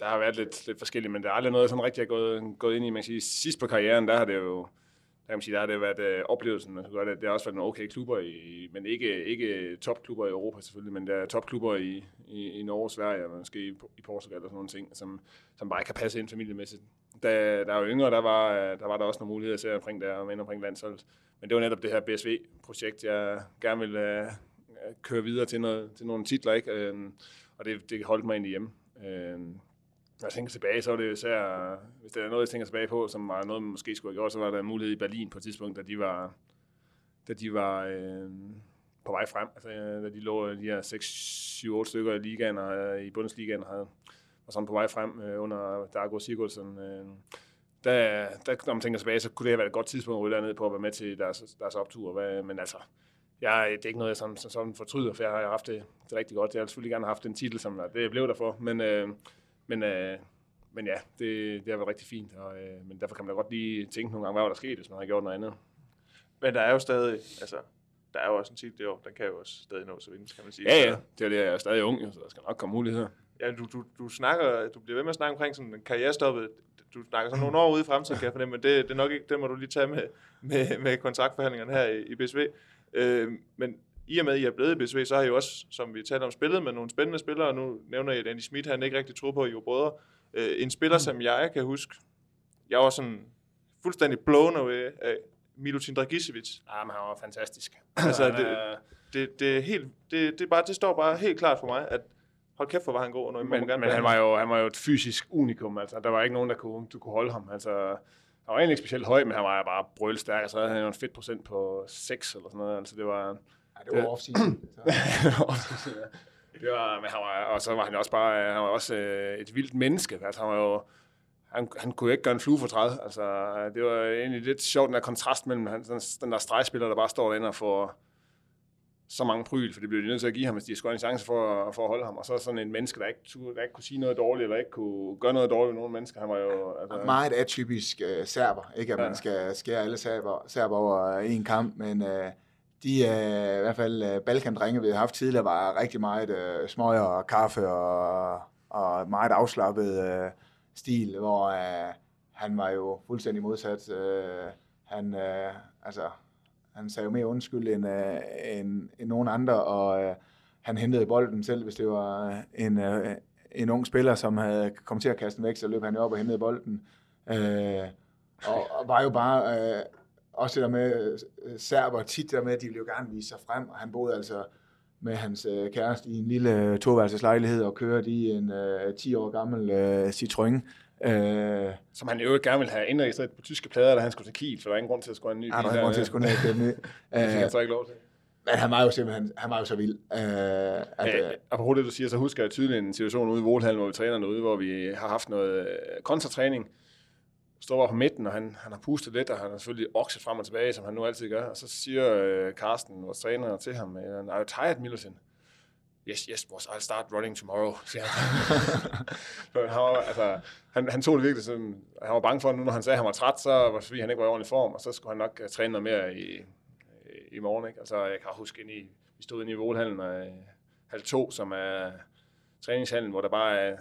der har været lidt, lidt forskelligt, men der er aldrig noget, sådan rigtig er gået, gået ind i. Man kan sige, sidst på karrieren, der har det jo, der kan man sige, der har det været øh, oplevelsen. Man godt, det har også været nogle okay klubber, i, men ikke, ikke topklubber i Europa selvfølgelig, men der er topklubber i, i, i Norge, Sverige og måske i, i Portugal og sådan nogle ting, som, som bare ikke kan passe ind familiemæssigt. Da der var yngre, der var, der var der også nogle muligheder til omkring der og omkring landsholdet. Men det var netop det her projekt, jeg gerne ville øh, køre videre til, noget, til nogle titler, ikke? Øh, og det, det holdt mig egentlig hjemme. Øh, når jeg tænker tilbage, så er det især, hvis der er noget, jeg tænker tilbage på, som var noget, man måske skulle have gjort, så var der en mulighed i Berlin på et tidspunkt, da de var, da de var øh, på vej frem. Altså, øh, da de lå øh, de her 6-7-8 stykker i ligaen og øh, i Bundesligaen og havde, var sådan på vej frem øh, under Dago Sigurdsson. Øh, der, der, når man tænker tilbage, så kunne det have været et godt tidspunkt at ryge ned på at være med til deres, deres optur. Hvad, men altså, jeg, det er ikke noget, jeg sådan, sådan fortryder, for jeg har haft det, det rigtig godt. Jeg har selvfølgelig gerne haft en titel, som det blev der for, men, øh, men, øh, men ja, det, det har været rigtig fint, og, øh, men derfor kan man da godt lige tænke nogle gange, hvad var der sket, hvis man har gjort noget andet. Men der er jo stadig, altså, der er jo også en titel det år, den kan jo også stadig nå så vindes, kan man sige. Ja, ja, det er det, jeg er stadig ung, så der skal nok komme muligheder. Ja, du, du, du snakker, du bliver ved med at snakke omkring sådan en karrierestoppet. Du snakker sådan nogle år ude i fremtiden, kan jeg fornemme, men det, det er nok ikke, det må du lige tage med, med, med kontraktforhandlingerne her i, i BSV. Øh, men i og med, at I er blevet i BSV, så har I jo også, som vi talte om, spillet med nogle spændende spillere, nu nævner I, at Andy Schmidt, han ikke rigtig tror på, at I er brødre. Øh, en spiller, som jeg kan huske, jeg var sådan fuldstændig blown away af Milutin Dragicevic. Ja, men han var fantastisk. Altså, det, det, det, er helt, det, det, bare, det står bare helt klart for mig, at hold kæft, hvor var han god. Og men, men han, var jo, han var jo et fysisk unikum. Altså, der var ikke nogen, der kunne, du kunne holde ham. Altså, han var egentlig ikke specielt høj, men han var bare brølstærk. Altså, havde han jo en fedt procent på 6 eller sådan noget. Altså, det var... Ja, det var off-season. det var, men han var, og så var han også bare han var også øh, et vildt menneske. Altså, han var jo, han, han kunne ikke gøre en flue for træet. Altså, det var egentlig lidt sjovt, den der kontrast mellem han, den, den der stregspiller, der bare står derinde og får så mange pryl, for det blev de nødt til at give ham, hvis de skulle have en chance for, for at holde ham. Og så sådan en menneske, der ikke, der ikke kunne sige noget dårligt, eller ikke kunne gøre noget dårligt ved nogen mennesker. Han var jo... Altså, Meget atypisk uh, serber. Ikke at ja. man skal skære alle serber, serber over en kamp, men uh, de øh, i hvert fald øh, Balkan-drenge, vi har haft tidligere, var rigtig meget øh, smøger og kaffe og, og meget afslappet øh, stil, hvor øh, han var jo fuldstændig modsat. Øh, han, øh, altså, han sagde jo mere undskyld end, øh, end, end nogen andre, og øh, han hentede bolden selv, hvis det var øh, en, øh, en ung spiller, som havde kommet til at kaste den væk, så løb han jo op og hentede bolden. Øh, og, og var jo bare, øh, også det der med øh, serber, tit der med, at de ville jo gerne vise sig frem, og han boede altså med hans øh, kæreste i en lille øh, toværelseslejlighed og kørte i en øh, 10 år gammel øh, Citroën. Øh, Som han øvrigt gerne ville have indregistreret på tyske plader, da han skulle til Kiel, for der er ingen grund til at skulle have en ny Ja, der bil. er ingen grund til at skulle have en ny. Det fik han Øh, så ikke lov til. Men han var jo simpelthen, han var jo så vild. Øh, at, Øh, øh, apropos det, du siger, så husker jeg tydeligt en situation ude i Volhallen, hvor vi træner derude, hvor vi har haft noget øh, kontratræning. Står bare på midten, og han, han har pustet lidt, og han har selvfølgelig okset frem og tilbage, som han nu altid gør. Og så siger øh, Carsten, vores træner, til ham, øh, you tired, Millersen? Yes, yes, boss, I'll start running tomorrow, siger han. Så han, var, altså, han, han tog det virkelig som, han var bange for, at nu når han sagde, at han var træt, så var det fordi, han ikke var i ordentlig form, og så skulle han nok øh, træne noget mere i, i morgen. Ikke? Altså, jeg kan huske, ind i, vi stod inde i Volhallen, og halv to, som er træningshallen, hvor der bare er,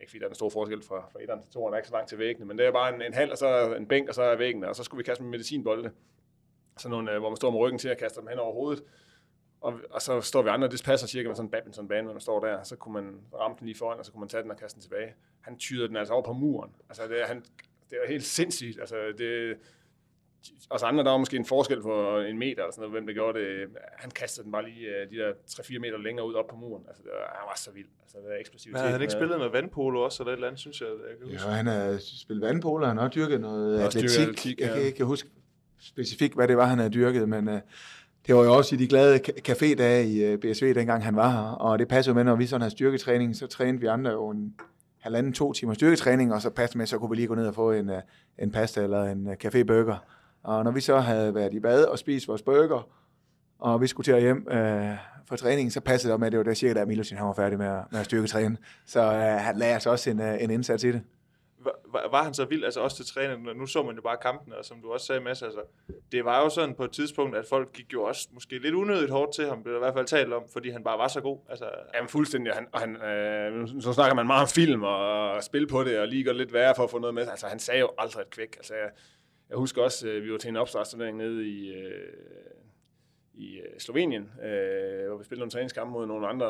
ikke fordi der er en stor forskel fra, fra etteren til toeren, der er ikke så langt til væggene, men det er bare en, en halv, og så en bænk, og så er væggene, og så skulle vi kaste med medicinbolde. Sådan nogle, øh, hvor man står med ryggen til at kaste dem hen over hovedet. Og, og så står vi andre, det passer cirka med sådan en badmintonbane, når man står der, så kunne man ramme den lige foran, og så kunne man tage den og kaste den tilbage. Han tyder den altså over på muren. Altså, det er, han, det er helt sindssygt. Altså, det, os andre, der var måske en forskel på en meter, eller sådan noget, hvem der gjorde det. Han kastede den bare lige øh, de der 3-4 meter længere ud op på muren. Altså, det var, han var så vild. Altså, det er eksplosivt. Men havde han ikke spillet noget vandpolo også, eller et eller andet, synes jeg, jeg kan Ja, huske. og han har spillet vandpolo, han har også dyrket noget dyrket atletik. atletik, Jeg ja. kan ikke huske specifikt, hvad det var, han havde dyrket, men uh, det var jo også i de glade café-dage i øh, BSV, dengang han var her, og det passede jo med, når vi sådan havde styrketræning, så trænede vi andre jo en halvanden, to timer styrketræning, og så passede med, så kunne vi lige gå ned og få en, øh, en pasta eller en øh, café-burger. Og når vi så havde været i bad og spist vores burger, og vi skulle til at hjem øh, for træningen, så passede det med, at det var der cirka, da Milosin han var færdig med at, med at styrketræne. Så øh, han lagde altså også en, en indsats i det. Var, var- han så vild, altså også til træning, nu så man jo bare kampene, og som du også sagde, Mads, altså, det var jo sådan på et tidspunkt, at folk gik jo også måske lidt unødigt hårdt til ham, blev der i hvert fald talt om, fordi han bare var så god. Altså, Jamen fuldstændig. Han, og han, øh, så snakker man meget om film og, og spil på det, og lige gør lidt værre for at få noget med. Altså, han sagde jo aldrig et kvæk. Altså, jeg, jeg husker også, øh, vi var til en opstartsturnering nede i, øh, i øh, Slovenien, øh, hvor vi spillede nogle træningskampe mod nogle andre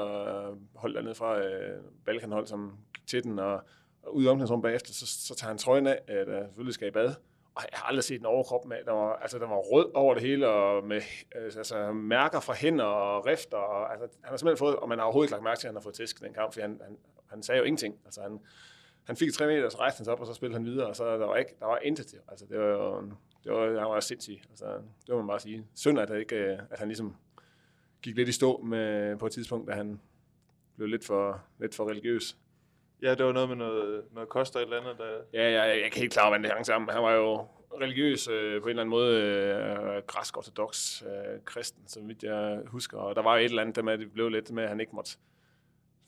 hold dernede fra øh, Balkanhold, som gik til den, og, og ude i omklædningsrummet bagefter, så, så tager han trøjen af, at jeg selvfølgelig skal i bad. Og jeg har aldrig set en overkrop med, der var, altså, der var rød over det hele, og med altså, altså, mærker fra hænder og rifter. Og, altså, han har simpelthen fået, og man har overhovedet ikke lagt mærke til, at han har fået tæsk den kamp, for han, han, han sagde jo ingenting. Altså, han, han fik tre meter, så rejste han sig op, og så spillede han videre, og så der var, ikke, der var intet til. Altså, det var jo, det var, han var sindssyg. Altså, det må man bare sige. Synd, at, ikke, øh, at han ligesom gik lidt i stå med, på et tidspunkt, da han blev lidt for, lidt for religiøs ja, det var noget med noget, noget koster et eller andet, der, Ja, ja, jeg, jeg kan helt klart, hvordan det hang sammen. Han var jo religiøs øh, på en eller anden måde, øh, græsk ortodox øh, kristen, så vidt jeg husker. Og der var jo et eller andet der med, at det blev lidt med, at han ikke måtte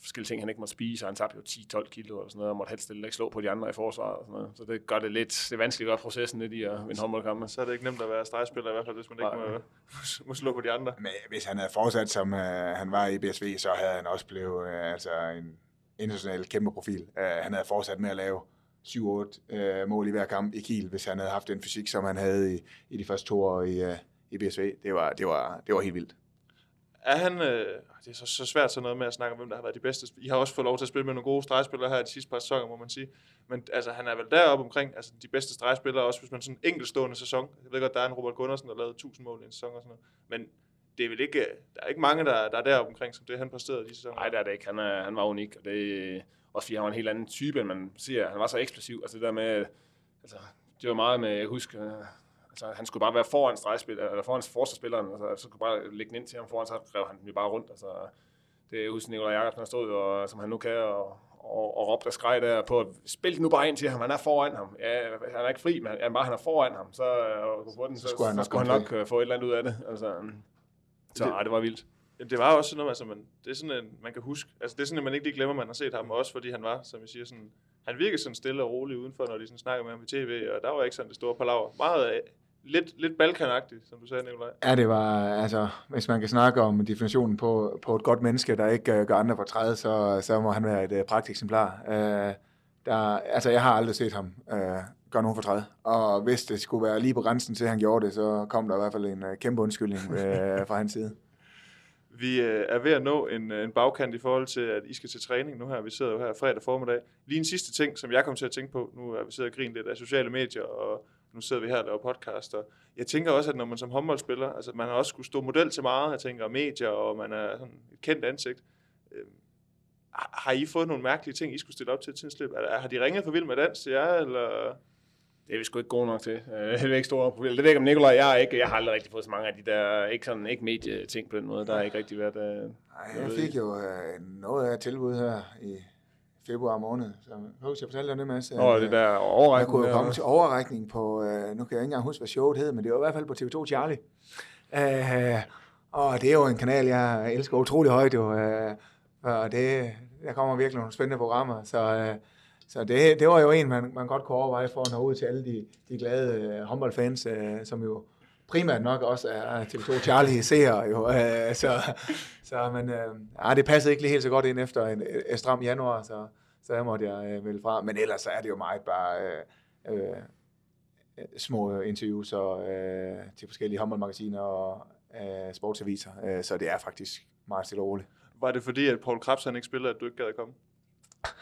forskellige ting, han ikke måtte spise, og han tabte jo 10-12 kilo og sådan noget, og måtte helst ikke slå på de andre i forsvaret og sådan noget. Så det gør det lidt, det er vanskeligt at gøre processen lidt i at vinde håndboldkampe. så er det ikke nemt at være stregspiller, i hvert fald, hvis man ikke må, må slå på de andre. Men hvis han havde fortsat, som uh, han var i BSV, så havde han også blevet uh, altså en international kæmpe profil. Uh, han havde fortsat med at lave 7-8 uh, øh, mål i hver kamp i Kiel, hvis han havde haft den fysik, som han havde i, i de første to år i, uh, i BSV. Det var, det, var, det var helt vildt. Er han, øh, det er så, så svært sådan noget med at snakke om, hvem der har været de bedste. I har også fået lov til at spille med nogle gode stregspillere her i de sidste par sæsoner, må man sige. Men altså, han er vel deroppe omkring altså, de bedste stregspillere, også hvis man sådan en enkeltstående sæson. Jeg ved godt, der er en Robert Gundersen, der lavede 1000 mål i en sæson og sådan noget. Men det er vel ikke, der er ikke mange, der, der er deroppe omkring, som det han præsterede i de sæsoner. Nej, det er det ikke. Han, er, han var unik, og det også fordi han var en helt anden type, end man siger. Han var så eksplosiv. Altså det der med, altså, det var meget med, jeg husker, øh, altså, han skulle bare være foran stregspiller, eller foran forsvarsspilleren, altså, så kunne bare lægge den ind til ham foran, så rev han den jo bare rundt. Altså, det er husk Nikolaj Jakobsen, der stod, og, som han nu kan, og, og, og råbte og skreg der på, at spil nu bare ind til ham, han er foran ham. Ja, han er ikke fri, men ja, bare han er foran ham, så, og, på den, så, så, skulle han nok, så skulle han nok øh, få et eller andet ud af det. Altså, så Det- det var vildt. Jamen, det var også sådan noget, altså, man, det er sådan en, man kan huske, altså det er sådan, at man ikke lige glemmer, at man har set ham, også fordi han var, som jeg siger, sådan, han virkede sådan stille og rolig udenfor, når de sådan snakkede med ham i tv, og der var ikke sådan det store palaver. Meget af, lidt, lidt balkanagtigt, som du sagde, Nikolaj. Ja, det var, altså, hvis man kan snakke om definitionen på, på et godt menneske, der ikke uh, gør andre for træde, så, så må han være et uh, pragteksemplar. Uh, der, altså, jeg har aldrig set ham uh, gøre nogen for træde. Og hvis det skulle være lige på grænsen til, at han gjorde det, så kom der i hvert fald en uh, kæmpe undskyldning uh, fra hans side. Vi øh, er ved at nå en, en bagkant i forhold til, at I skal til træning nu her. Vi sidder jo her fredag formiddag. Lige en sidste ting, som jeg kom til at tænke på. Nu er vi sidder og griner lidt af sociale medier, og nu sidder vi her og laver podcaster. Jeg tænker også, at når man som håndboldspiller, altså man har også skulle stå model til meget, jeg tænker medier, og man er sådan et kendt ansigt. Øh, har I fået nogle mærkelige ting, I skulle stille op til til slip? Har de ringet for vild med dans til jer, eller... Det er vi sgu ikke gode nok til. Uh, det er ikke store problemer. Det ved ikke om Nikolaj jeg er ikke. Jeg har aldrig rigtig fået så mange af de der, ikke sådan, ikke medieting på den måde. Der har ikke rigtig været... Nej, jeg fik jo uh, noget af tilbud her i februar måned. Så husk, jeg fortalte dig det, Mads. Åh, det der overrækning. Jeg kunne jo komme til overrækning på, nu kan jeg ikke engang huske, hvad showet hed, men det var i hvert fald på TV2 Charlie. Uh, og det er jo en kanal, jeg elsker utrolig højt. Jo, uh, og det, der kommer virkelig nogle spændende programmer. Så, øh, så det, det var jo en, man, man godt kunne overveje for at nå ud til alle de, de glade øh, håndboldfans, øh, som jo primært nok også er TV2 Charlie seere jo. Så, så men, ja, det passede ikke lige helt så godt ind efter en, en stram januar, så, så der måtte jeg uh, vælge fra. Men ellers så er det jo meget bare øh, små interviews og, øh, til forskellige håndboldmagasiner og øh, sportsaviser, så det er faktisk meget stille og roligt. Var det fordi, at Paul Krabs han ikke spillede, at du ikke gad at komme?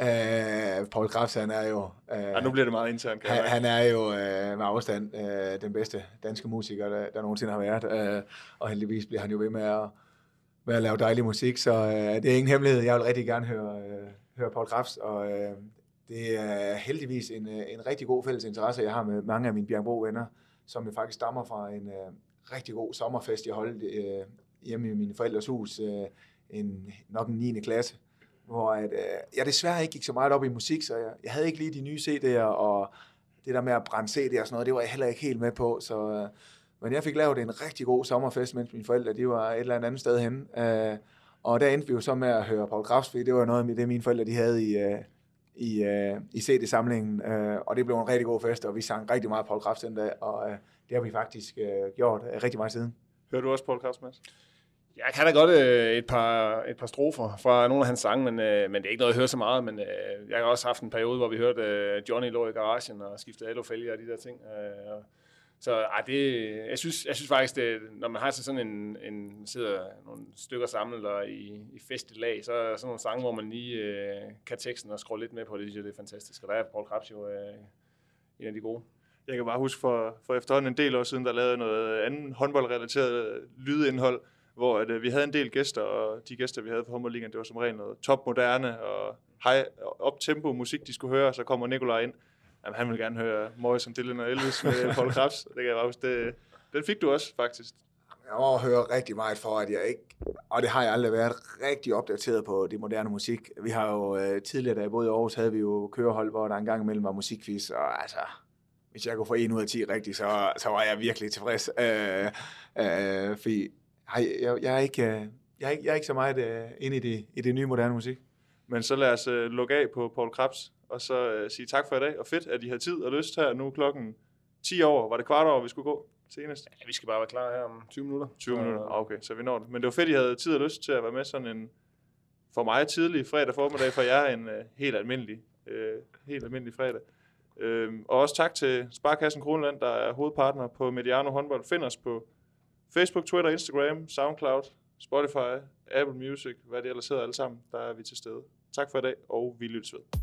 Uh, Paul Krabs, han er jo... Uh, ja, nu bliver det meget internt. Han, han er jo uh, med afstand uh, den bedste danske musiker, der, der nogensinde har været. Uh, og heldigvis bliver han jo ved med at, med at lave dejlig musik, så uh, det er ingen hemmelighed. Jeg vil rigtig gerne høre, uh, høre Paul Krabs, og uh, det er heldigvis en, en rigtig god fælles interesse, jeg har med mange af mine Bjergbro-venner, som jo faktisk stammer fra en uh, rigtig god sommerfest, jeg holdt uh, hjemme i mine forældres hus, uh, en, nok en 9. klasse hvor at, øh, jeg desværre ikke gik så meget op i musik, så jeg, jeg havde ikke lige de nye CD'er, og det der med at brænde CD'er og sådan noget, det var jeg heller ikke helt med på, så, øh, men jeg fik lavet en rigtig god sommerfest, mens mine forældre, de var et eller andet sted henne, øh, og der endte vi jo så med at høre Paul Krafts, fordi det var noget af det, mine forældre, de havde i, øh, i, øh, i CD-samlingen, øh, og det blev en rigtig god fest, og vi sang rigtig meget Paul Krafts den dag, og øh, det har vi faktisk øh, gjort øh, rigtig meget siden. Hører du også Paul Krafts, Mads? Jeg kan da godt øh, et, par, et par strofer fra nogle af hans sange, men, øh, men det er ikke noget, jeg hører så meget. Men øh, jeg har også haft en periode, hvor vi hørte øh, Johnny lå i garagen og skiftede alufælge og de der ting. Øh, så ej, det, jeg, synes, jeg synes faktisk, det, når man har sådan en, en sidder nogle stykker samlet og i, i fest i lag, så er sådan nogle sange, hvor man lige øh, kan teksten og scrolle lidt med på det, synes jeg, det er fantastisk. Og der er Paul Krabs jo øh, en af de gode. Jeg kan bare huske for, for efterhånden en del år siden, der lavede noget andet håndboldrelateret lydindhold, hvor at, øh, vi havde en del gæster, og de gæster, vi havde på Hummerligaen, det var som regel noget topmoderne og high, op tempo musik, de skulle høre, og så kommer Nikolaj ind. Jamen, han vil gerne høre Morrison, Dylan og Elvis med Paul Krabs. Det kan jeg bare huske. Det, den fik du også, faktisk. Jeg overhører rigtig meget for, at jeg ikke, og det har jeg aldrig været rigtig opdateret på det moderne musik. Vi har jo øh, tidligere, da jeg boede i Aarhus, havde vi jo kørehold, hvor der engang imellem var musikquiz, og altså, hvis jeg kunne få en ud af 10 rigtigt, så, så var jeg virkelig tilfreds. Øh, øh, fordi ej, jeg, jeg, er ikke, jeg, er ikke, jeg er ikke så meget uh, inde i det, i det nye moderne musik. Men så lad os uh, lukke af på Paul Krabs, og så uh, sige tak for i dag, og fedt, at I har tid og lyst her. Nu klokken 10 år. Var det kvart over, vi skulle gå senest? Ja, vi skal bare være klar her om 20 minutter. 20 så, minutter, okay, så vi når det. Men det var fedt, at I havde tid og lyst til at være med sådan en, for mig tidlig fredag formiddag, for jer en uh, helt almindelig, uh, helt almindelig fredag. Uh, og også tak til Sparkassen Kroneland, der er hovedpartner på Mediano håndbold. Find os på Facebook, Twitter, Instagram, Soundcloud, Spotify, Apple Music, hvad det ellers hedder alle sammen, der er vi til stede. Tak for i dag, og vi lyttes ved.